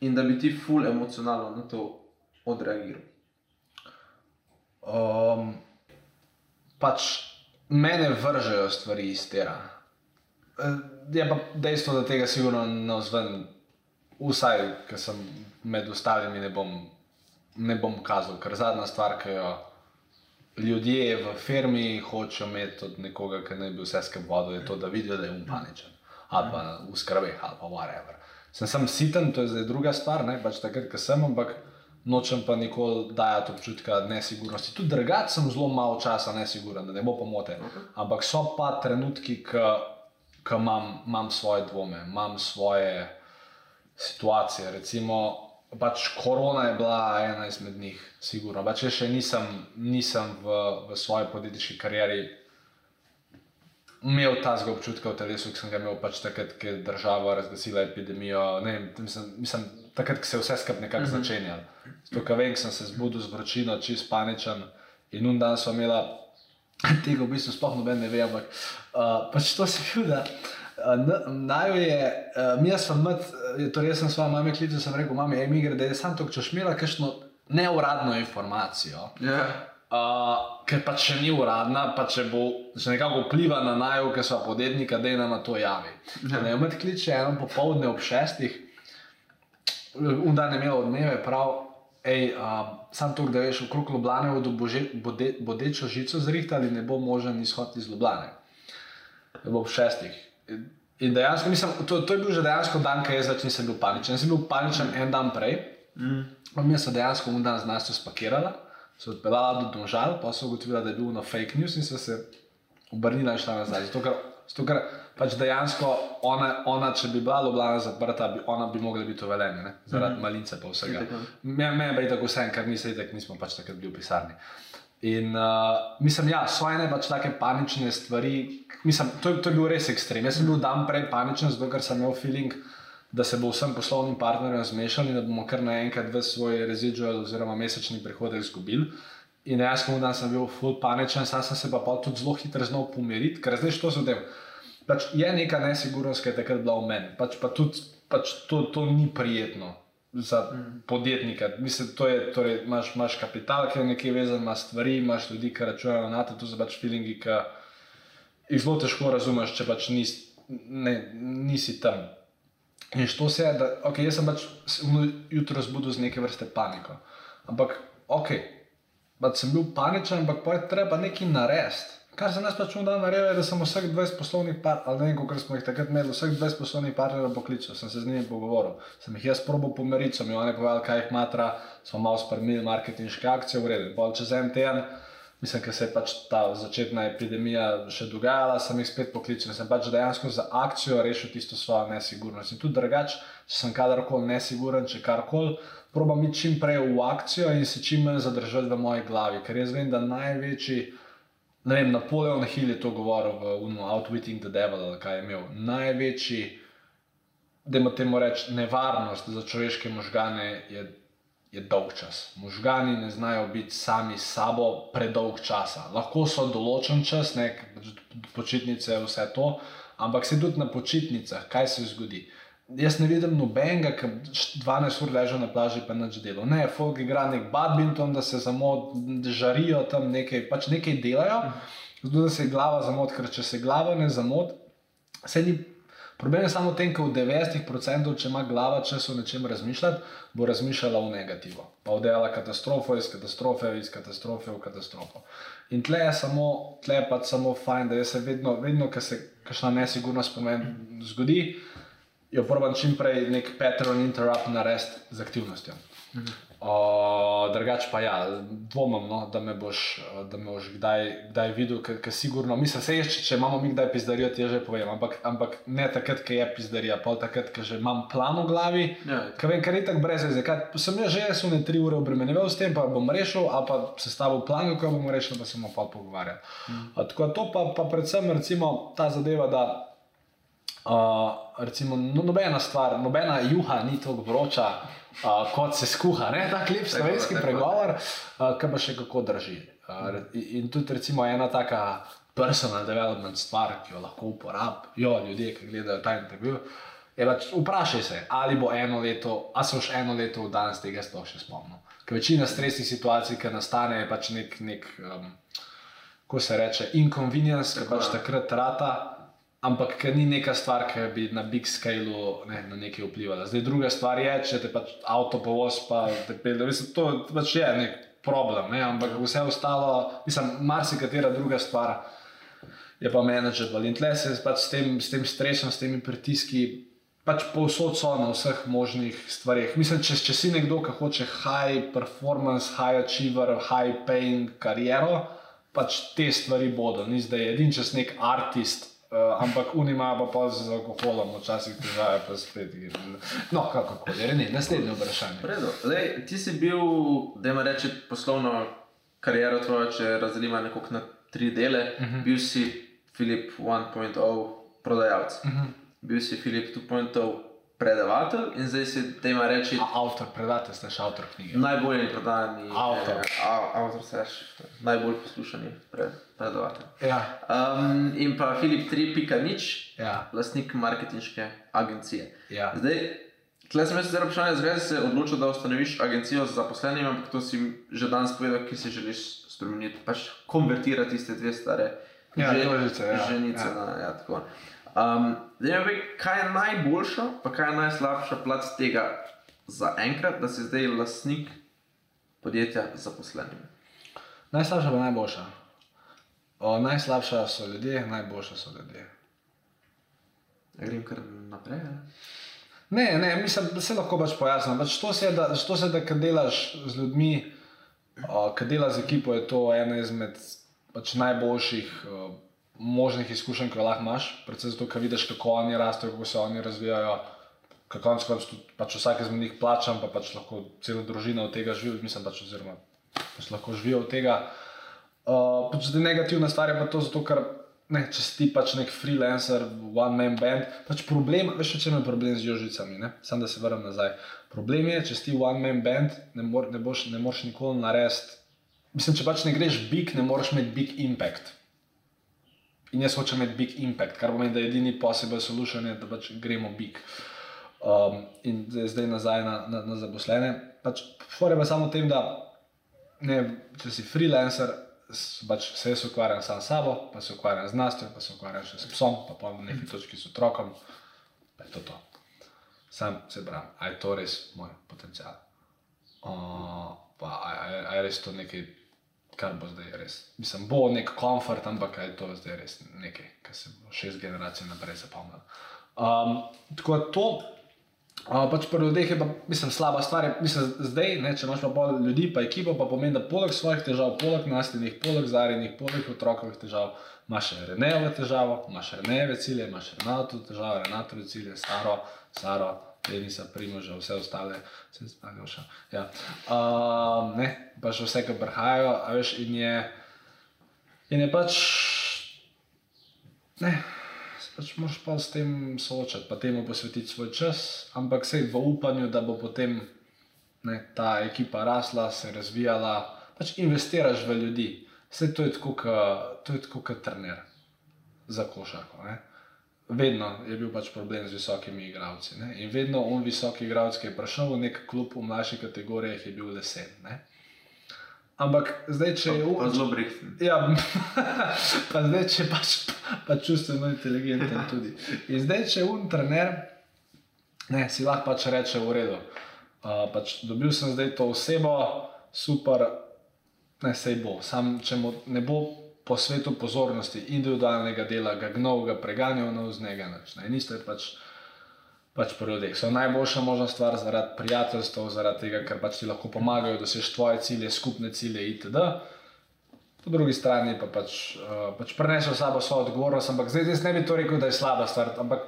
C: in da bi ti full emocionalno na to odreagiral.
B: Um, pač mene vržejo stvari iz tera. Eh, Je pa dejstvo, da tega sigurno ne vzven, vsaj, ker sem med ostalimi, ne bom, ne bom kazal, ker zadnja stvar, ki jo ljudje v firmi hočejo imeti od nekoga, ki naj bi vse vodil, je to, da vidijo, da je umpaničen ali pa v skrbeh ali pa whatever. Sem sem siten, to je zdaj druga stvar, ne pač takrat, ko sem, ampak nočem pa nikoli dajati občutka nesigurnosti. Tudi drugače sem zelo malo časa nesiguren, da ne bo pomote. Ampak so pa trenutki, ko imam, imam svoje dvome, imam svoje situacije. Recimo, pač korona je bila ena izmed njih, sigurno. Pač jaz še nisem, nisem v, v svoji podjetniški karieri imel tazga občutka v telesu, ki sem ga imel pač takrat, ko je država razglasila epidemijo. Ne, mislim, mislim, takrat, ko se je vse skupaj nekako uh -huh. začenjalo. Zato, ker vem, sem se zbudil z vročino, čist paničen in un dan smo imeli, tega v bistvu sploh noben ne ve, ampak uh, pač to se je da. Naj je, mi smo med, torej jaz sem svojo mamo klical, sem rekel, mami, ej, mi gre, da je samo to, če šmela kakšno neuradno informacijo.
C: Ja.
B: Uh, ker pa če ni uradna, pa če bo če nekako vpliva na naju, ki so podjetnika, da je nam to javi. Ja. Ne, med kliče eno popoldne ob šestih, un dan je imel odmeve, prav, ej, uh, sam to, da veš, okrog Ljubljana bodo bože, bode, bodečo žico zrihtali, ne bo možen izhod iz bo ob šestih. In dejansko, mislim, to, to je bil že dejansko dan, ki jaz več nisem bil paničen. Jaz sem bil paničen en dan prej. Mm. Mi smo dejansko un dan z nas spakirali, se odpeljala do Donžal, pa so ugotovila, da je bil na fake news in so se obrnila in šla nazaj. Zato, ker, zato, ker pač dejansko ona, ona, če bi bila Ljubljana zaprta, bi, ona bi mogla biti uveljena, zaradi mm. malince pa vsega. Meni je tako vse, ker mi se itek nismo pač takrat bili v pisarni. In uh, mislim, ja, so ene pač take panične stvari. Mislim, to, to je bil res ekstrem. Jaz sem bil dan prej paničen, zato ker sem imel feeling, da se bo vsem poslovnim partnerjem zmešali in da bomo kar naenkrat v svoj residual oziroma mesečni prihodek izgubili. In jaz sem dan sem bil full paničen, sam sem se pa pa tudi zelo hitro znal pomiriti, ker zdaj što se tem. Pač je neka nesigurnost, ki je takrat bila v meni. Pač pa tudi pač to, to ni prijetno za mm. podjetnika. Mislim, to je, torej, imaš, imaš kapital, ki je nekje vezan na stvari, imaš ljudi, ki računajo na to, to so pač feelingi, ki jih zelo težko razumeš, če pač nis, ne, nisi tam. In što se je, da okay, jaz sem pač jutro zbudil z neke vrste paniko. Ampak, ok, pač sem bil paničen, ampak pa je treba nekaj narediti. Kar za nas pač dan naredil, je, da sem vseh 20 poslovnih partnerjev, ali ne vem, koliko smo jih takrat imeli, vseh 20 poslovnih partnerjev poklical, sem se z njimi pogovoril. Sem jih jaz probo pomeriti, so mi oni povedali, kaj jih matra, smo malo spremili marketinške akcije, v redu. Bolj čez en teden, mislim, ker se je pač ta začetna epidemija še dogajala, sem jih spet poklical in sem pač dejansko za akcijo rešil tisto svojo nesigurnost. In tudi drugače, če sem kadarkoli nesiguren, če karkoli, probam iti čim prej v akcijo in se čim manj zadržati v moji glavi, ker jaz vem, da največji. Ne vem, Napoleon Hill je to govoril v Unu, Outwitting the Devil, ali kaj je imel. Največji, da ima temu reči, nevarnost za človeške možgane je, je dolg čas. Možgani ne znajo biti sami s sabo predolg časa. Lahko so določen čas, nek počitnice, vse to, ampak se tudi na počitnicah, kaj se zgodi. Jaz ne vidim nobenega, ki 12 ur leže na plaži, pa nič delo. Ne, folk igra nek badminton, da se da žarijo tam nekaj, pač nekaj delajo, zato da se glava zamot, ker če se glava ne zamot, se ni. Problem je samo v tem, da v 90%, če ima glava čas o nečem razmišljati, bo razmišljala v negativo. Pa oddelala katastrofo iz katastrofe, iz katastrofe v katastrofo. In tle je samo, tle je pač samo fajn, da se vedno, vedno, ko se kakšna nesigurnost pomeni, zgodi, jo probam čim prej nek pattern interrupt narediti z aktivnostjo. Uh, drugač pa ja, dvomim, no, da me boš, da me boš kdaj, kdaj videl, ker sigurno, mislim, se če, če imamo mi kdaj pizdarijo, ti že povem, ampak, ampak ne takrat, ko je pizdarija, pa takrat, ko že imam plan v glavi,
C: Ja.
B: ker vem, ker je tako brez veze. Kaj, sem jaz že jaz ne tri ure obremenjeval s tem, pa bom rešil, ali pa sestavil plan, kako bom rešil, pa se bomo pa pogovarjali. Mm. Uh, tako to pa, pa predvsem recimo ta zadeva, da Uh, recimo, no, nobena stvar, nobena juha ni tako vroča, uh, kot se skuha. Ne? Tak lep slovenski
C: tako.
B: pregovor, uh, ki pa še kako drži. Uh, in, tudi recimo, ena taka personal development stvar, ki jo lahko uporabijo ljudje, ki gledajo ta intervju. Je pač vprašaj se, ali bo eno leto, a se boš eno leto v danes tega sploh še spomnil. Ker večina stresnih situacij, ki nastane, je pač nek, nek um, ko se reče, inconvenience, ki pač takrat rata, ampak ker ni neka stvar, ki bi na big scaleu ne, na nekaj vplivala. Zdaj, druga stvar je, če te pač avto povoz, pa te pelje, mislim, to pač je nek problem, ne, ampak vse ostalo, mislim, marsikatera druga stvar je pa menedžer. In tle se pač s tem, s tem stresom, s temi pritiski. Pač povsod so na vseh možnih stvareh. Mislim, če, če si nekdo, ki hoče high performance, high achiever, high paying kariero, pač te stvari bodo. Ni zdaj edin čas nek artist, uh, ampak unima pa pa z alkoholom, včasih težave, pa spet. No, kako koli, ne, naslednje vprašanje.
C: Lej, ti si bil, da ima reči, poslovno kariero tvojo, če razdelimo nekako na tri dele. Uh -huh. Bil si Filip 1.0 prodajalec, uh -huh. bil si Filip 2.0 predavatelj in zdaj si, da ima reči,
B: A, avtor, predate, ste še avtor knjige.
C: najbolj prodajani
B: Avtor.
C: Eh, avtor seš, najbolj poslušani pred, predavatelj.
B: Ja,
C: Um, in pa Filip 3.0,
B: ja,
C: lastnik marketinške agencije.
B: ja.
C: Zdaj, tle sem jaz zdaj vprašanje, zakaj si se odločil, da ustanoviš agencijo za zaposlenimi, ampak to si že danes povedal, ki si želiš spremeniti, pač konvertirati tiste dve stare
B: Ja,
C: že-
B: dvožice, ja,
C: ženice.
B: ja.
C: Na, ja, tako. um, zdaj, ve, kaj je najboljša, pa kaj je najslabša plat tega za enkrat, da si zdaj lastnik podjetja z zaposlenimi.
B: Najslabša pa najboljša. O, najslabša so ljudje, najboljša so ljudje.
C: Grem kar naprej. ali?
B: Ne, ne, mislim, da se lahko pač pojasnim. Pač to se, da, to se, da kad delaš z ljudmi, uh, kad delaš z ekipo, je to ena izmed pač najboljših uh, možnih izkušenj, ki jo lahko imaš. Predvsem zato, ker vidiš, kako oni rastejo, kako se oni razvijajo. Ker konec koncev pač vsak izmed njih plačam, pa pač lahko cela družina od tega živi, mislim pač, oziroma pač lahko živijo od tega. Uh, pač zdaj negativna stvar je pa to, zato, ker ne, če si pač nek freelancer, one man band, pač problem, veš, čem je problem z jožicami, ne? Sam da se vrnem nazaj. Problem je, če si one man band, ne, mor, ne, boš, ne moreš nikoli narediti. Mislim, če pač ne greš big, ne moreš imeti big impact. In jaz hočem imeti big impact, kar pomeni, da je edini possible solution, je, da pač gremo big. Um, in zdaj, nazaj na, na, na zaposlene. Pač, Fore pa samo v tem, da ne, če si freelancer, pač se jaz ukvarjam sam s sabo, pa se ukvarjam z znanstvom, pa se ukvarjam še s psom, pa pa na neki točki s otrokom. Pa je to to. Sam se pravim, a je to res moj potencial. Uh, pa a, a, a je res to nekaj, kar bo zdaj res. Mislim, bo nek komfort, ampak je to zdaj res nekaj, kar se bo šest generacij naprej zapomnilo. Um, tako da to. Uh, pač pri ljudeh je pa, mislim, slaba stvar. Mislim, zdaj, ne, če imaš pa pol ljudi, pa ekipo, pa pomeni, da poleg svojih težav, poleg nasljednih, poleg zarjenih, poleg otrokovih težav, imaš še Renejeve težave, imaš Renejeve cilje, imaš Renato težave, Renatove cilje, Saro, Saro, Denisa, Primoža, vse ostale, vse ostale še. Ja. Uh, ne, pa še vse, ki prihajajo, a veš, in je, in je pač, ne, se pač moraš pa s tem soočati, pa temu posvetiti svoj čas, ampak vse v upanju, da bo potem ne, ta ekipa rasla, se razvijala, pač investiraš v ljudi. Vse to je tako, kot- trener za košarko. Ne. Vedno je bil pač problem z visokimi igralci. Ne. In vedno on visoki igralec, ki je prišel v nek klub v mlajših kategorijah, je bil lesen. Ne. Ampak zdaj, če je
C: Pa zelo brihten.
B: Ja, pa zdaj, če pač pa čustveno inteligenten tudi. In zdaj, če je un trener, ne, si lahko pač reče v redu. Uh, pač dobil sem zdaj to osebo, super, ne sej bo. Sam, če mu ne bo po svetu pozornosti, individualnega dela, ga gnov, ga preganjal. In isto je pač pač pri ljudeh. So najboljša možna stvar zaradi prijateljstva, zaradi tega, ker pač ti lahko pomagajo doseči tvoje cilje, skupne cilje itd. Po drugi strani pa pač, uh, pač prenesel sabo svojo odgovornost, ampak zdaj jaz ne bi to rekel, da je slaba stvar. Ampak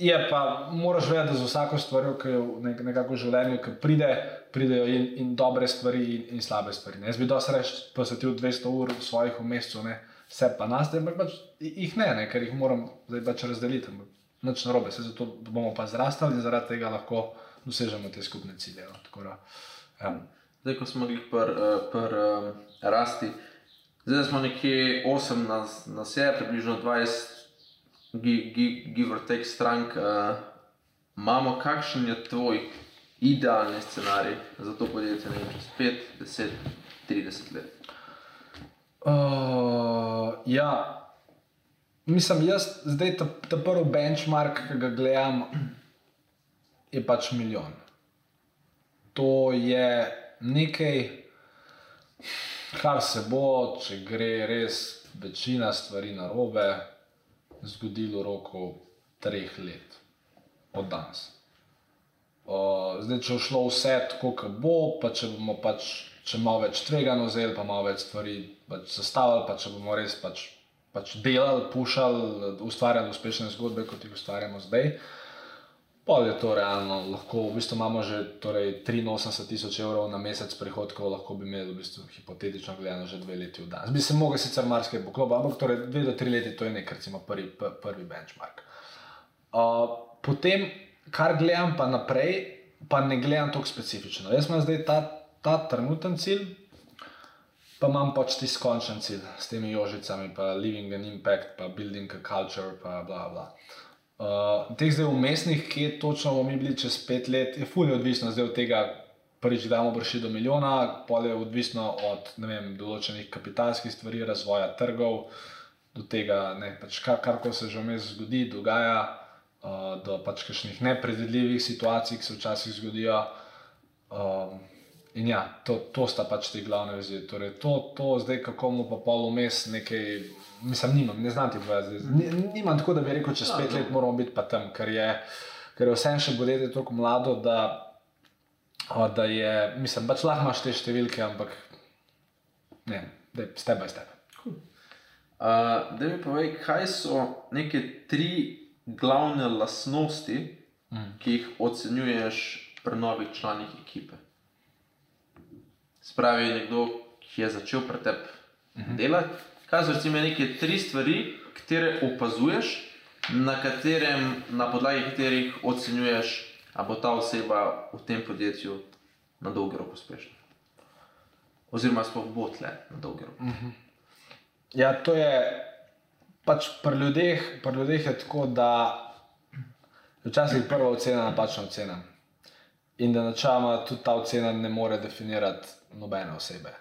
B: je pa, moraš vedeti, da za vsako stvar, ki v nek, nekako v življenju, ki pride, pridejo in, in dobre stvari in, in slabe stvari. Ne. Jaz bi dosti reč posvetil 200 ur svojih v mesecu, ne. vse pa nas, ampak pač jih ne, ne, ker jih moram zdaj pač razdeliti. Ampak Nič narobe, se zato bomo pa zrastali in zaradi tega lahko dosežemo te skupne cilje. No. Tako ja.
C: Zdaj, ko smo bili pri pr, um, rasti, zdaj smo nekje 8 na, na sebi, približno 20, give or take strank. Uh, imamo, kakšen je tvoj idealni scenarij za to podjetje, ne čez 5, 10, 30 let?
B: Uh, ja, mislim, jaz zdaj ta, ta prvi benchmark, ki ga gledam, je pač milijon. To je nekaj, kar se bo, če gre res večina stvari na robe, zgodilo v roku treh let od danes. Uh, zdaj, če bo šlo vse tako, kot bo, pa če bomo pač, če malo več tvegano vzeli, pa malo več stvari pač zastavili, pa če bomo res pač pač delali, pušali, ustvarjali uspešne zgodbe, kot jih ustvarjamo zdaj. Pa je to realno, lahko v bistvu imamo že torej, 83 tisoč evrov na mesec prihodkov, lahko bi imeli v bistvu hipotetično gledano že dve leti v dan. Bi se lahko sicer marsikaj poklopi, ampak torej dve do tri leti to je nekaj, recimo prvi, prvi benchmark. Uh, potem, kar gledam pa naprej, pa ne gledam tako specifično. Jaz imam zdaj ta, ta trenuten cilj, pa imam pač ti skončen cilj s temi jožicami, pa living an impact, pa building a culture, pa bla bla. Uh, teh zdaj umestnih, kje točno bomo mi bili čez pet let, je fully odvisno zdaj od tega, prvič da bomo prišli do milijona, pol je odvisno od vem, določenih kapitalskih stvari, razvoja trgov, do tega, ne, pač kar, kar se že vmes zgodi, dogaja, uh, do pač kakšnih nepredvidljivih situacij, ki se včasih zgodijo. Um, In ja, to, to sta pač te glavne vizije. Torej, to, to zdaj, kako mu pa pol vmes nekaj, mislim, nimam, ne znam ti povedati. Nimam tako, da bi rekel, čez pet let moramo biti pa tam, ker je, ker je vse še bodete tako mlado, da, da je, mislim, pač lahko imaš te številke, ampak ne, da je step by step.
C: Cool. Uh, da mi povej, kaj so neke tri glavne lasnosti, mm. ki jih ocenjuješ pri novih članih ekipe? Spravi nekdo, ki je začel pri tebi uh mhm. -huh. delati. Kaj so recimo neke tri stvari, katere opazuješ, na, katerem, na podlagi katerih ocenjuješ, ali bo ta oseba v tem podjetju na dolgi rok uspešna. Oziroma, sploh bo tle na dolgi rok. Uh mhm. -huh.
B: Ja, to je pač pri ljudeh, pri ljudeh je tako, da včasih prva ocena je napačna ocena. In da načela tudi ta ocena ne more definirati nobene osebe.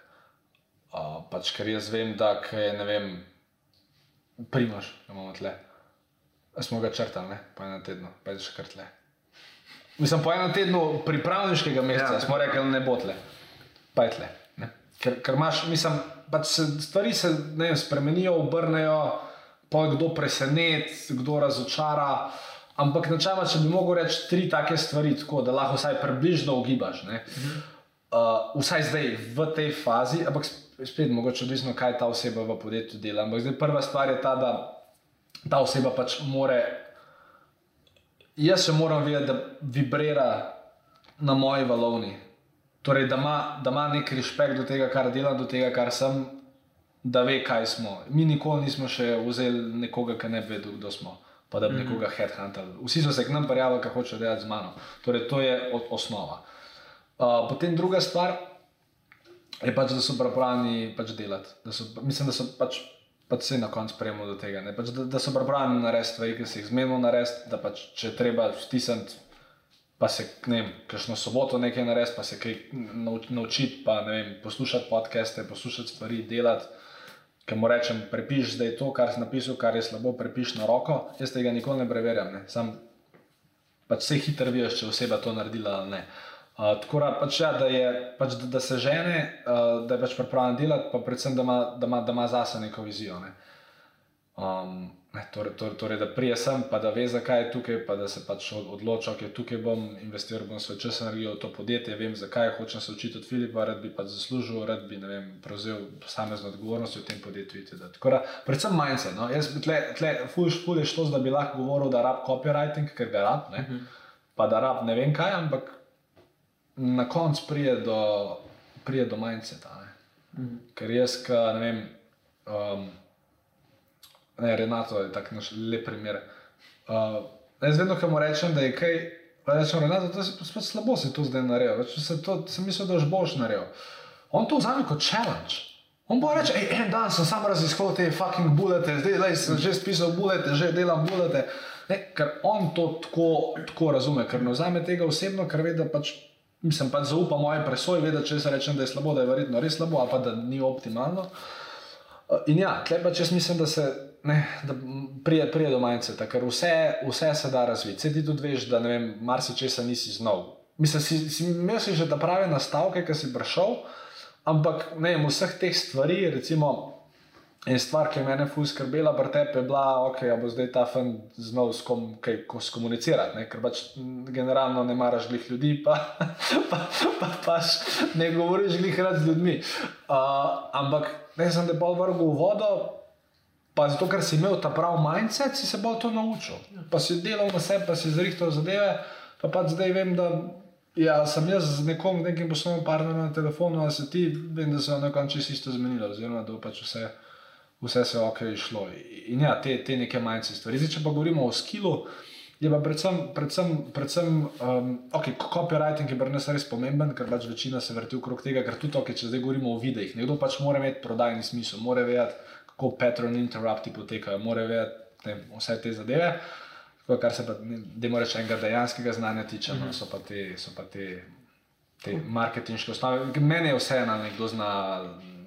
B: Uh, pač, ker jaz vem, da je, ne vem, primož, da imamo tle. Smo ga črtali, ne? po enem tednu, pa je še kar tle. Mislim, po enem tednu pripravniškega meseca ja, smo rekli, ne bo tle, pa je tle. Ker, ker imaš, mislim, pač se, stvari se ne, spremenijo, obrnejo, pa kdo preseneti, kdo razočara. Ampak načeloma, če bi mogel reči tri take stvari, tako da lahko vsaj približno ugibaš. Mhm uh, vsaj zdaj v tej fazi, ampak spet mogoče odvisno, kaj ta oseba v podjetju dela. Ampak zdaj prva stvar je ta, da ta oseba pač more. Jaz se moram vedeti, da vibrira na moji valovni. Torej, da ima, da ima nek respekt do tega, kar dela, do tega, kar sem, da ve, kaj smo. Mi nikoli nismo še vzeli nekoga, ki ne ve, kdo smo, pa da bi mm -hmm. nekoga headhuntali. Vsi so se k nam prijavili, kako hočejo delati z mano. Torej, to je osnova. Uh, potem druga stvar je pač, da so pripravljeni pač delati. Da so, mislim, da so pač, pač vse na koncu prejmo do tega. Pač, da, da so pripravljeni narediti stvari, ki se jih zmerno narediti, da pač, če treba stisniti, pa se ne vem, kakšno soboto nekaj narediti, pa se kaj naučiti, pa ne vem, poslušati podcaste, poslušati stvari, delati. Ker mu rečem, prepiši zdaj to, kar si napisal, kar je slabo, prepiši na roko. Jaz tega nikoli ne preverjam. Ne. Sam pač se hitro vidiš, če oseba to naredila ali ne. Uh, tako da, pač, ja, da, je, pač, da, da se žene, uh, da je pač pripravljen delati, pa predvsem, da ima, da ima, da ima zase neko vizijo. Ne. Um, torej, torej, torej, da prije sem, pa da ve, zakaj je tukaj, pa da se pač od- odloča, da tukaj bom investiral bom svoj čas, energijo v to podjetje, vem, zakaj hočem se učiti od Filipa, rad bi pač zaslužil, rad bi vem, prevzel posamezno odgovornost v tem podjetju. itd. Tako da, predvsem mindset. No? Jaz bi tle, tle ful, ful je šlo, da bi lahko govoril, da rab copywriting, ker ga rab, ne? pa da rab ne vem kaj, ampak na koncu prije do, prije do mindseta. Ne? Ker jaz, ka, ne vem, um, ne, Renato je tak naš lep primer. Uh, jaz vedno, ko mu rečem, da je kaj, rečem, Renato, to je spet slabo si to zdaj naredil, več se to, sem mislil, da boš boš naredil. On to vzame kot challenge. On bo reče, "Ej, en dan sem sam raziskal te fucking bulete, zdaj lej, sem že spisal bulete, že delam bulete. Ne, ker on to tako, tako razume, ker ne vzame tega osebno, ker ve, da pač, mislim, pač zaupa moje presoje, ve, da če se rečem, da je slabo, da je verjetno res slabo, ali pa da ni optimalno. Uh, In ja, tle pač jaz mislim, da se ne, da m, prije, prije do majceta, ker vse, vse se da razviti. Se ti tudi veš, da marsikaj nisi znal. Mislim, si, si imel si že ta prave nastavke, ki si prišel, ampak ne vseh teh stvari, recimo. En stvar, ki je mene ful skrbela, pri tebi je bila, ok, a bo zdaj ta fan znal s kom kaj ko skomunicirati, ne? ker pač generalno ne maraš glih ljudi, pa, pa, pa pač ne govoriš glih rad z ljudmi. Uh, ampak ne sem te bolj vrgel v vodo, pa zato, ker si imel ta pravi mindset, si se bolj to naučil. Pa si delal na sebi, pa si zrihtal zadeve, pa pač zdaj vem, da ja, sem jaz z nekom, nekim poslovnim partnerjem na telefonu, a se ti, vem, da se je na koncu čisto isto zmenilo, oziroma da bo pač vse vse se je ok išlo. In ja, te, te neke manjše stvari. Zdaj, če pa govorimo o skillu, je pa predvsem, predvsem, predvsem um, ok, copywriting je pri nas res pomemben, ker pač večina se vrti okrog tega, ker tudi ok, če zdaj govorimo o videih, nekdo pač mora imeti prodajni smisel, mora vedeti, kako pattern interrupti potekajo, mora vedeti ne, vse te zadeve. Tako, kar se pa, da mora reči, enega dejanskega znanja tiče, mm -hmm. no, so pa te, so pa te, te marketinške osnove. Meni je vseeno, nekdo zna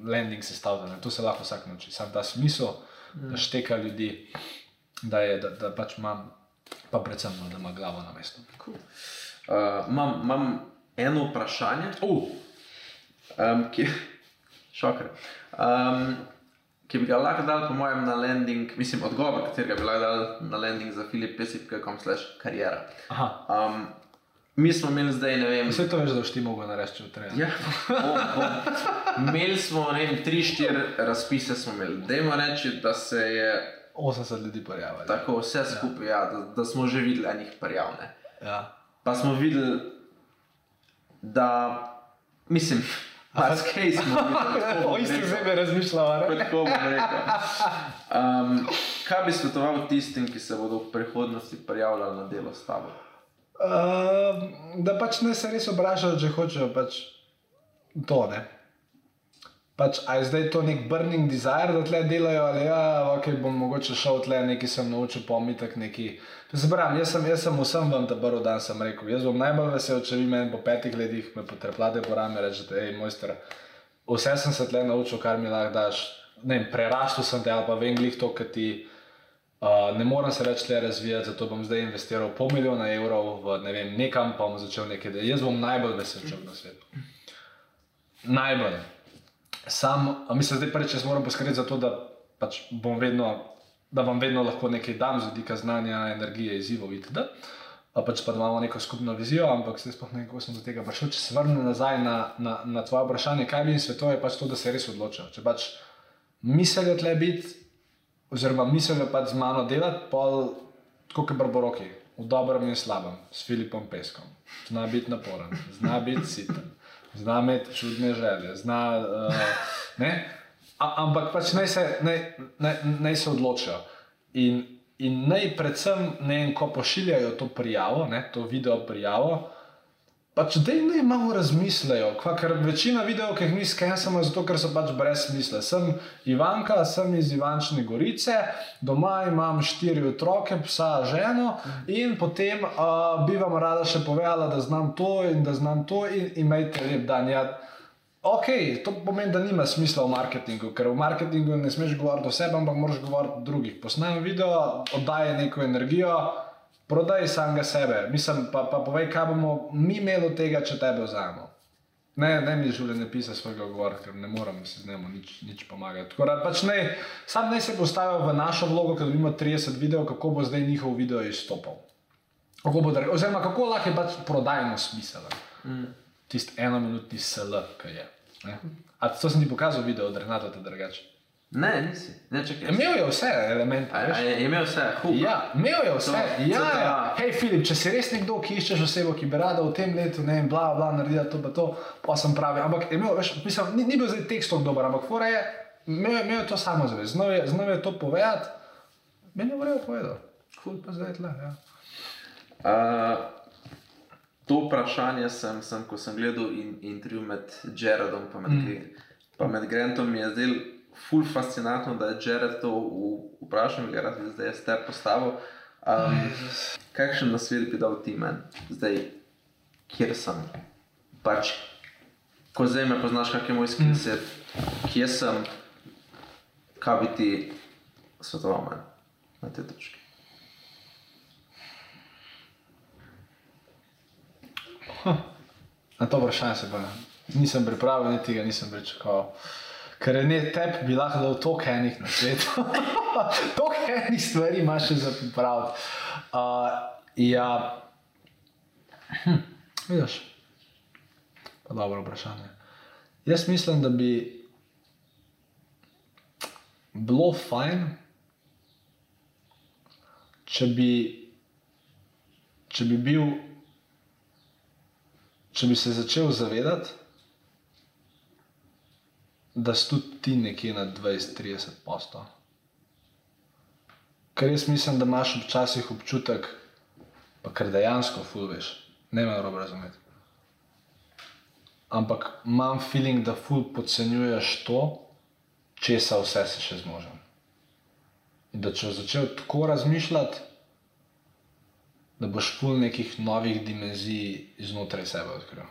B: landing sestavljati, to se lahko vsak nauči. Sam ta smisel, mm. da šteka ljudi, da, je, da, da pač imam, pa predvsem, no, da ima glavo na mestu.
C: Cool. Uh, imam, imam eno vprašanje,
B: Uh,
C: um, ki, šoker, um, ki bi ga lahko dal, po mojem, na landing, mislim, odgovor, katerega bi lahko dal na landing za filipesip.com slash karijera. Um, mi smo imeli zdaj, ne vem,
B: Vse to veš, da boš ti mogel narediti, če treba.
C: Ja, bom, bom. Imeli smo, ne vem, tri, štiri razpise smo imeli. Dajmo reči, da se je
B: 80 ljudi prijavili.
C: tako vse skupaj, ja, da, da smo že videli enih prijav. ne.
B: Ja.
C: Pa smo videli, da, mislim, pač kaj smo.
B: O istih zebe razmišljala.
C: Tako bom rekel. Um, kaj bi svetoval tistim, ki se bodo v prihodnosti prijavljali na delo s tabo?
B: Uh, da pač ne se res obražajo, če hočejo pač to. Ne? Pač, a je zdaj to nek burning desire, da tle delajo, ali ja, ok, bom mogoče šel tle, nekaj sem naučil, pomitek neki. Zbram, jaz sem, jaz sem vsem vam ta prvi dan sem rekel, jaz bom najbolj vesel, če vi meni po petih letih me potreplate po rame in rečete, hej, mojster, vse sem se tle naučil, kar mi lahko daš. Ne vem, prerastel sem te ali pa vem glih to, kar ti. Uh, ne morem se več le razvijati, zato bom zdaj investiral pol milijona evrov v ne vem, nekam, pa bom začel nekaj delati. Jaz bom najbolj vesel človek na svetu. Najbolj. Sam, mislim, zdaj prvič, jaz moram poskrbeti za to, da pač bom vedno, da vam vedno lahko nekaj dam z vidika znanja, energije, izzivov itd. Pač pa imamo neko skupno vizijo, ampak zdaj sploh ne kako sem do tega prišel. Če se vrnem nazaj na, na, na tvoje vprašanje, kaj bi jim svetoval, je pač to, da se res odločijo. Če pač mislijo tle biti, oziroma mislijo pač z mano delati, pol tako kot barboroki, v dobrem in slabem, s Filipom Peskom. Zna biti naporen, zna biti siten, zna imeti čudne želje, zna. Uh, ne? A, ampak pač naj se, naj, naj, naj se odločijo. In, in naj predvsem, ne vem, ko pošiljajo to prijavo, ne, to video prijavo, pač da jim malo razmislejo. Ker večina videov, ki jih mi skensamo, je zato, ker so pač brez smisla. Sem Ivanka, sem iz Ivančne Gorice, doma imam štiri otroke, psa, ženo in potem uh, bi vam rada še povedala, da znam to in da znam to in imejte lep dan. Ja, Ok, to pomeni, da nima smisla v marketingu, ker v marketingu ne smeš govoriti o sebi, ampak moraš govoriti o drugih. Posnaj video, oddaj neko energijo, prodaj samega sebe. Mislim, pa, pa povej, kaj bomo mi imeli od tega, če tebe vzamemo. Ne, ne mi ne pisa svojega govora, ker ne morem si z njim nič, nič pomagati. Tako da pač ne, sam ne se postavil v našo vlogo, ker dobimo 30 videov, kako bo zdaj njihov video izstopal. Kako bo, dar- oziroma kako lahko je pač prodajno smiselen. Mm. Tisti enominutni SL, ki je. Ne? A to sem ti pokazal video od Renata, da drugače.
C: Ne, nisi. Ne, čakaj.
B: Imel je vse elemente.
C: A, a je imel vse, huk.
B: Ja, imel je vse.
C: To-
B: ja,
C: to-
B: ja. Hej, Filip, če si res nekdo, ki iščeš osebo, ki bi rada v tem letu, ne vem, bla, bla, naredila to, pa to, pa sem pravi. Ampak je imel, veš, mislim, ni, ni bil zdaj tekst tako dober, ampak fora je, imel, je- imel je to samo zavest, znal je, znal je to povedati, meni je vrejo povedal. Kul pa zdaj tle, ja.
C: Uh, to vprašanje sem, sem, ko sem gledal in, intervju med Jaredom in mm. pa med Grantom, mi je zdelo ful fascinantno, da je Jared to vprašal, ker je zdaj jaz te postavil. Um, kakšen nasvet bi dal ti meni, zdaj, kjer sem? Pač, ko zdaj me poznaš, kak je moj skilset, kje sem, kaj bi ti svetoval meni na te točke.
B: Na to vprašanje se pa nisem pripravil, niti ga nisem pričakoval. Ker ne tebi bi lahko dal toliko enih na svetu. toliko enih stvari imaš še za pripraviti. Uh, ja, hm, vidiš, pa dobro vprašanje. Jaz mislim, da bi bilo fajn, če bi, če bi bil če bi se začel zavedati, da si tudi ti nekje na 20-30 postov. Ker jaz mislim, da imaš včasih občutek, pa kar dejansko fulveš, ne me dobro razumeti. Ampak imam feeling, da ful podcenjuješ to, česa vse si še zmožen. In da če začel tako razmišljati, da boš pol nekih novih dimenzij znotraj sebe odkril.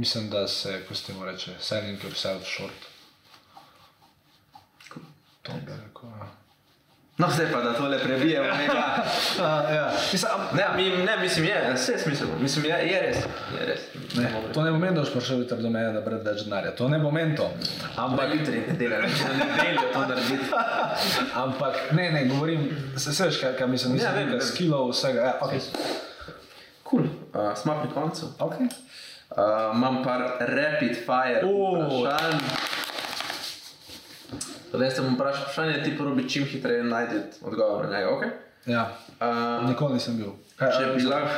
B: Mislim, da se, ko se temu reče, selling yourself short. To bi rekel. Ja.
C: No, zdaj pa da tole prebijemo. nekaj.
B: Uh, ja. Mislim, am,
C: Ne, mi, ne, mislim, je, vse je smiselno. Mislim, je, je res. Je res.
B: ne, to ne pomeni, da boš prišel jutri do mene, da brati več denarja. To ne pomeni to.
C: Ampak jutri ne delajo, če ne delajo to narediti.
B: ampak ne, ne, govorim, se se veš, kaj, kaj mislim,
C: Ja,
B: mislim, ja,
C: vem.
B: skillov, vsega. Ja, okay.
C: Cool. Uh, smo pri koncu.
B: Okay.
C: Uh, imam par rapid fire
B: O.
C: vprašanj. Zdaj se bom vprašal vprašanje, ti probi čim hitreje najti odgovor na njega. Okay?
B: Ja,
C: Uh,
B: nikoli nisem bil. Kaj,
C: če bi lahko.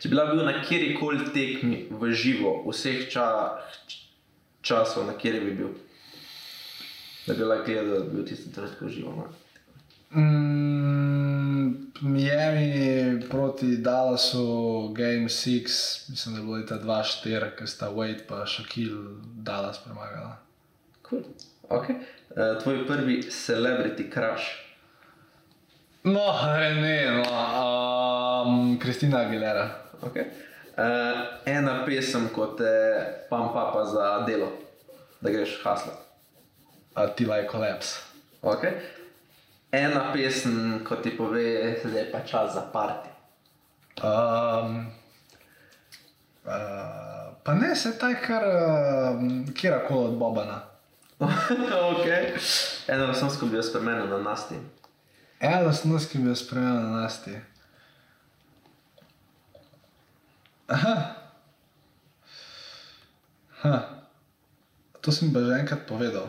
C: Če bi lahko bil na kjer koli tekmi v živo, vseh ča, časov, na kjer bi bil, da bi lahko gledal, da bi bil tisti trenutek živo. No?
B: Mm, Miami proti Dallasu, Game 6, mislim, da je bilo leta 2-4, ker sta Wade pa Shaquille Dallas premagala.
C: Cool. Okay. Uh, tvoj prvi celebrity crush.
B: No, ne, no, um, Kristina Aguilera.
C: Okay. Uh, ena pesem, kot te pam papa za delo, da greš hasla.
B: A ti like collapse.
C: Okay. Ena pesem, ko ti pove, da je pa čas za parti.
B: Um, uh, pa ne, se taj kar uh, kjerkoli od Bobana.
C: okay. Eno osnovsko bi jo spremenil na nasti.
B: Ena snost, ki bi jo spremenila na nasti. Aha. Ha. To sem pa že enkrat povedal.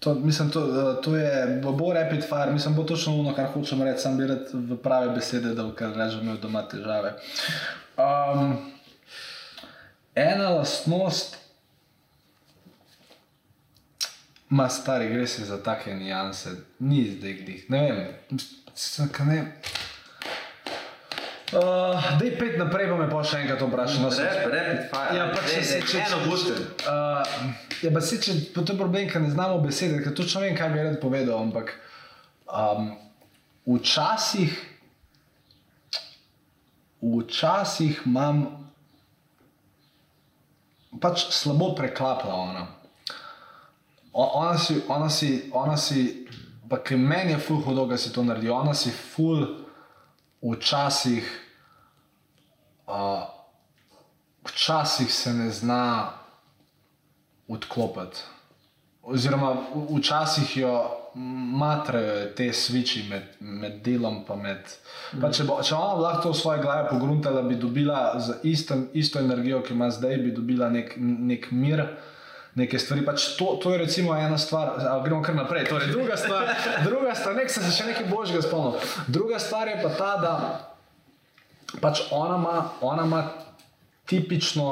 B: To, mislim, to, eh, to je, bo, rapid fire, mislim, bo točno ono, kar hočem reči, bi rad v prave besede, da ker rečem, imel doma težave. Um, ena lastnost ima stari, gre se za take nijanse, ni zdaj glih, ne vem, sem ka ne. Uh, dej pet naprej, pa me pa še enkrat vprašaj. No, sem-
C: Rap, rapid fire.
B: Ja, pač
C: Dej,
B: se
C: dej,
B: če-
C: Eno gusten.
B: Uh, ja, pa se če pa to je problem, ker ne znamo besede, ker točno vem, kaj bi rad povedal, ampak um, včasih, včasih imam pač slabo preklapla ona. O- Ona si, ona si, ona si, pa ker meni je ful hudo, da si to naredi, ona si ful včasih uh, včasih se ne zna odklopiti. Oziroma, včasih jo matrajo te sviči med, med delom. Pa med, pa če, bo, če ona lahko to v svoje glave pogruntala, bi dobila z isto, isto energijo, ki ima zdaj, bi dobila nek, nek mir. Neke stvari, pač to, to je recimo ena stvar, ali gremo kar naprej. Torej, druga stvar, druga stvar, nek sem se še nekaj božjega spomnil. Druga stvar je pa ta, da pač ona ima, ona ima tipično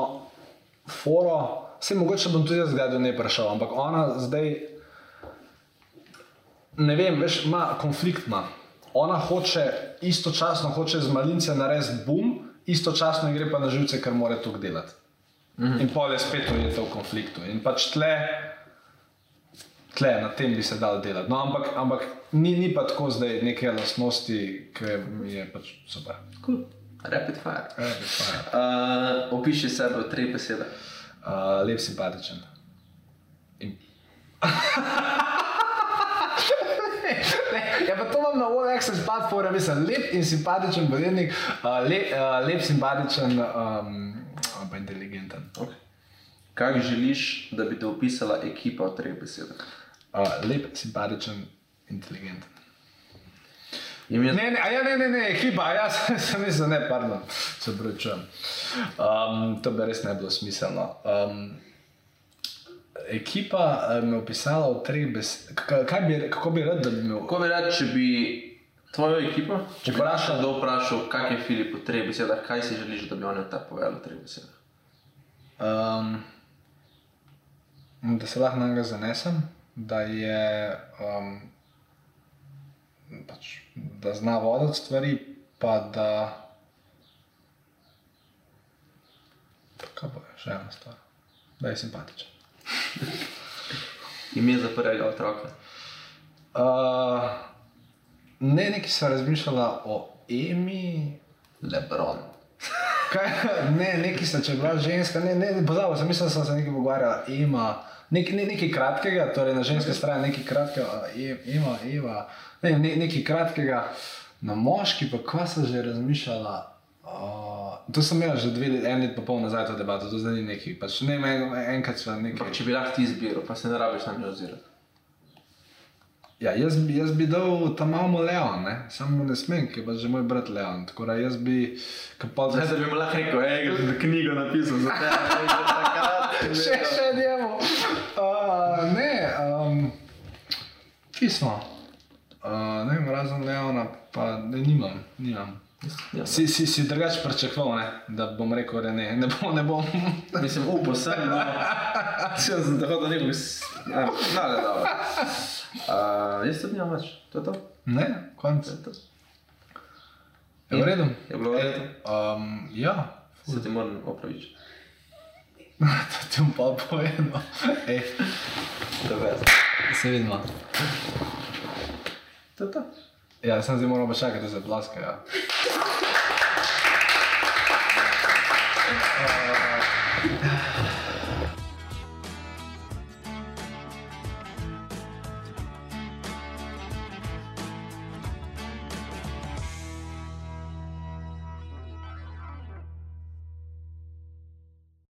B: foro, vse mogoče bom tudi jaz zdaj do nje prišel, ampak ona zdaj, ne vem, veš, ima konflikt. Ima. Ona hoče istočasno hoče z malince narediti bum, istočasno gre pa na živce, ker mora to delati. Mm -hmm. In pol je spet ujeta v konfliktu. In pač tle, tle na tem bi se dal delati. No, ampak ampak ni, ni pa tako zdaj neke lastnosti, ki je pač super.
C: Cool. Rapid fire.
B: E, fajn.
C: Uh, opiši sebe v treh besedah.
B: Uh, lep, simpatičen. In... ne, ja, pa to imam na All Access platformi, mislim, lep in simpatičen bojevnik, uh, le, uh, lep, simpatičen, um, pa inteligenten.
C: Okay. Kaj želiš, da bi te opisala ekipa v treh besedah?
B: Uh, lep, simpatičen, inteligenten.
C: Ime
B: Ne, ne, a ja, ne, ne, ne, ekipa, a ja, sem, mislil, ne, pardon, se pravičujem. Um, to bi res ne bilo smiselno. Um, ekipa eh, me je opisala v treh besedah. Kaj bi, kako bi rad, da bi me
C: Kako bi rekel, če bi tvojo ekipo, če bi
B: Vprašal-
C: kdo vprašal, kak je Filip v treh besedah, kaj si želiš, da bi oni od tebe povedali v treh besedah?
B: Um, da se lahko na njega zanesem, da je. Um, pač, da zna voditi stvari, pa da. Kaj bo še ena stvar? Da je simpatičen.
C: Ime za prvega otroka.
B: Uh, ne, nekaj sem razmišljala o Emi.
C: Lebron.
B: Kaj, ne, neki sta, če je bila ženska, ne, ne, pozabil sem, mislil sem se nekaj pogovarjala, ima nek, ne, nekaj kratkega, torej na ženske strani nekaj kratkega, a, E- ima, ne, ne, nekaj kratkega, na moški pa kva sem že razmišljala. Uh, to sem imel že dve, en let pa pol nazaj to debato, to zdaj ni neki, pač ne, en, enkrat sva nekaj.
C: Ampak če bi lahko ti izbiral, pa se ne rabiš na njo ozirati.
B: Ja, jaz, jaz bi dal tam malo Leon, ne? samo ne smem, ker je pa že moj brat Leon. Tako da jaz bi, kapal
C: Zdaj da bi mu lahko rekel, hej, greš za knjigo napisal za tebe,
B: še, še njemu. Uh, ne, um, pismo. Uh, ne vem, razen Leona, pa ne, nimam. nimam.
C: Ja.
B: Si, si, si drugače pričakoval, ne? da bom rekel, da ne, ne bom. Ne bom.
C: Mislim, upal sem, no. Sem sem tako, da ne bi... Ja, no, ne, dobro. Uh, jaz tudi nimam več, to je to.
B: ne, konc.
C: To je to.
B: Je v redu?
C: Je bilo v redu?
B: Um, ja,
C: Se ti moram opravičiti.
B: to ti bom pa povedal. Ej,
C: To je best.
B: se vidimo.
C: To je to.
B: Ja, sem zdaj moral čakati, da se plaska. Ja. Uh,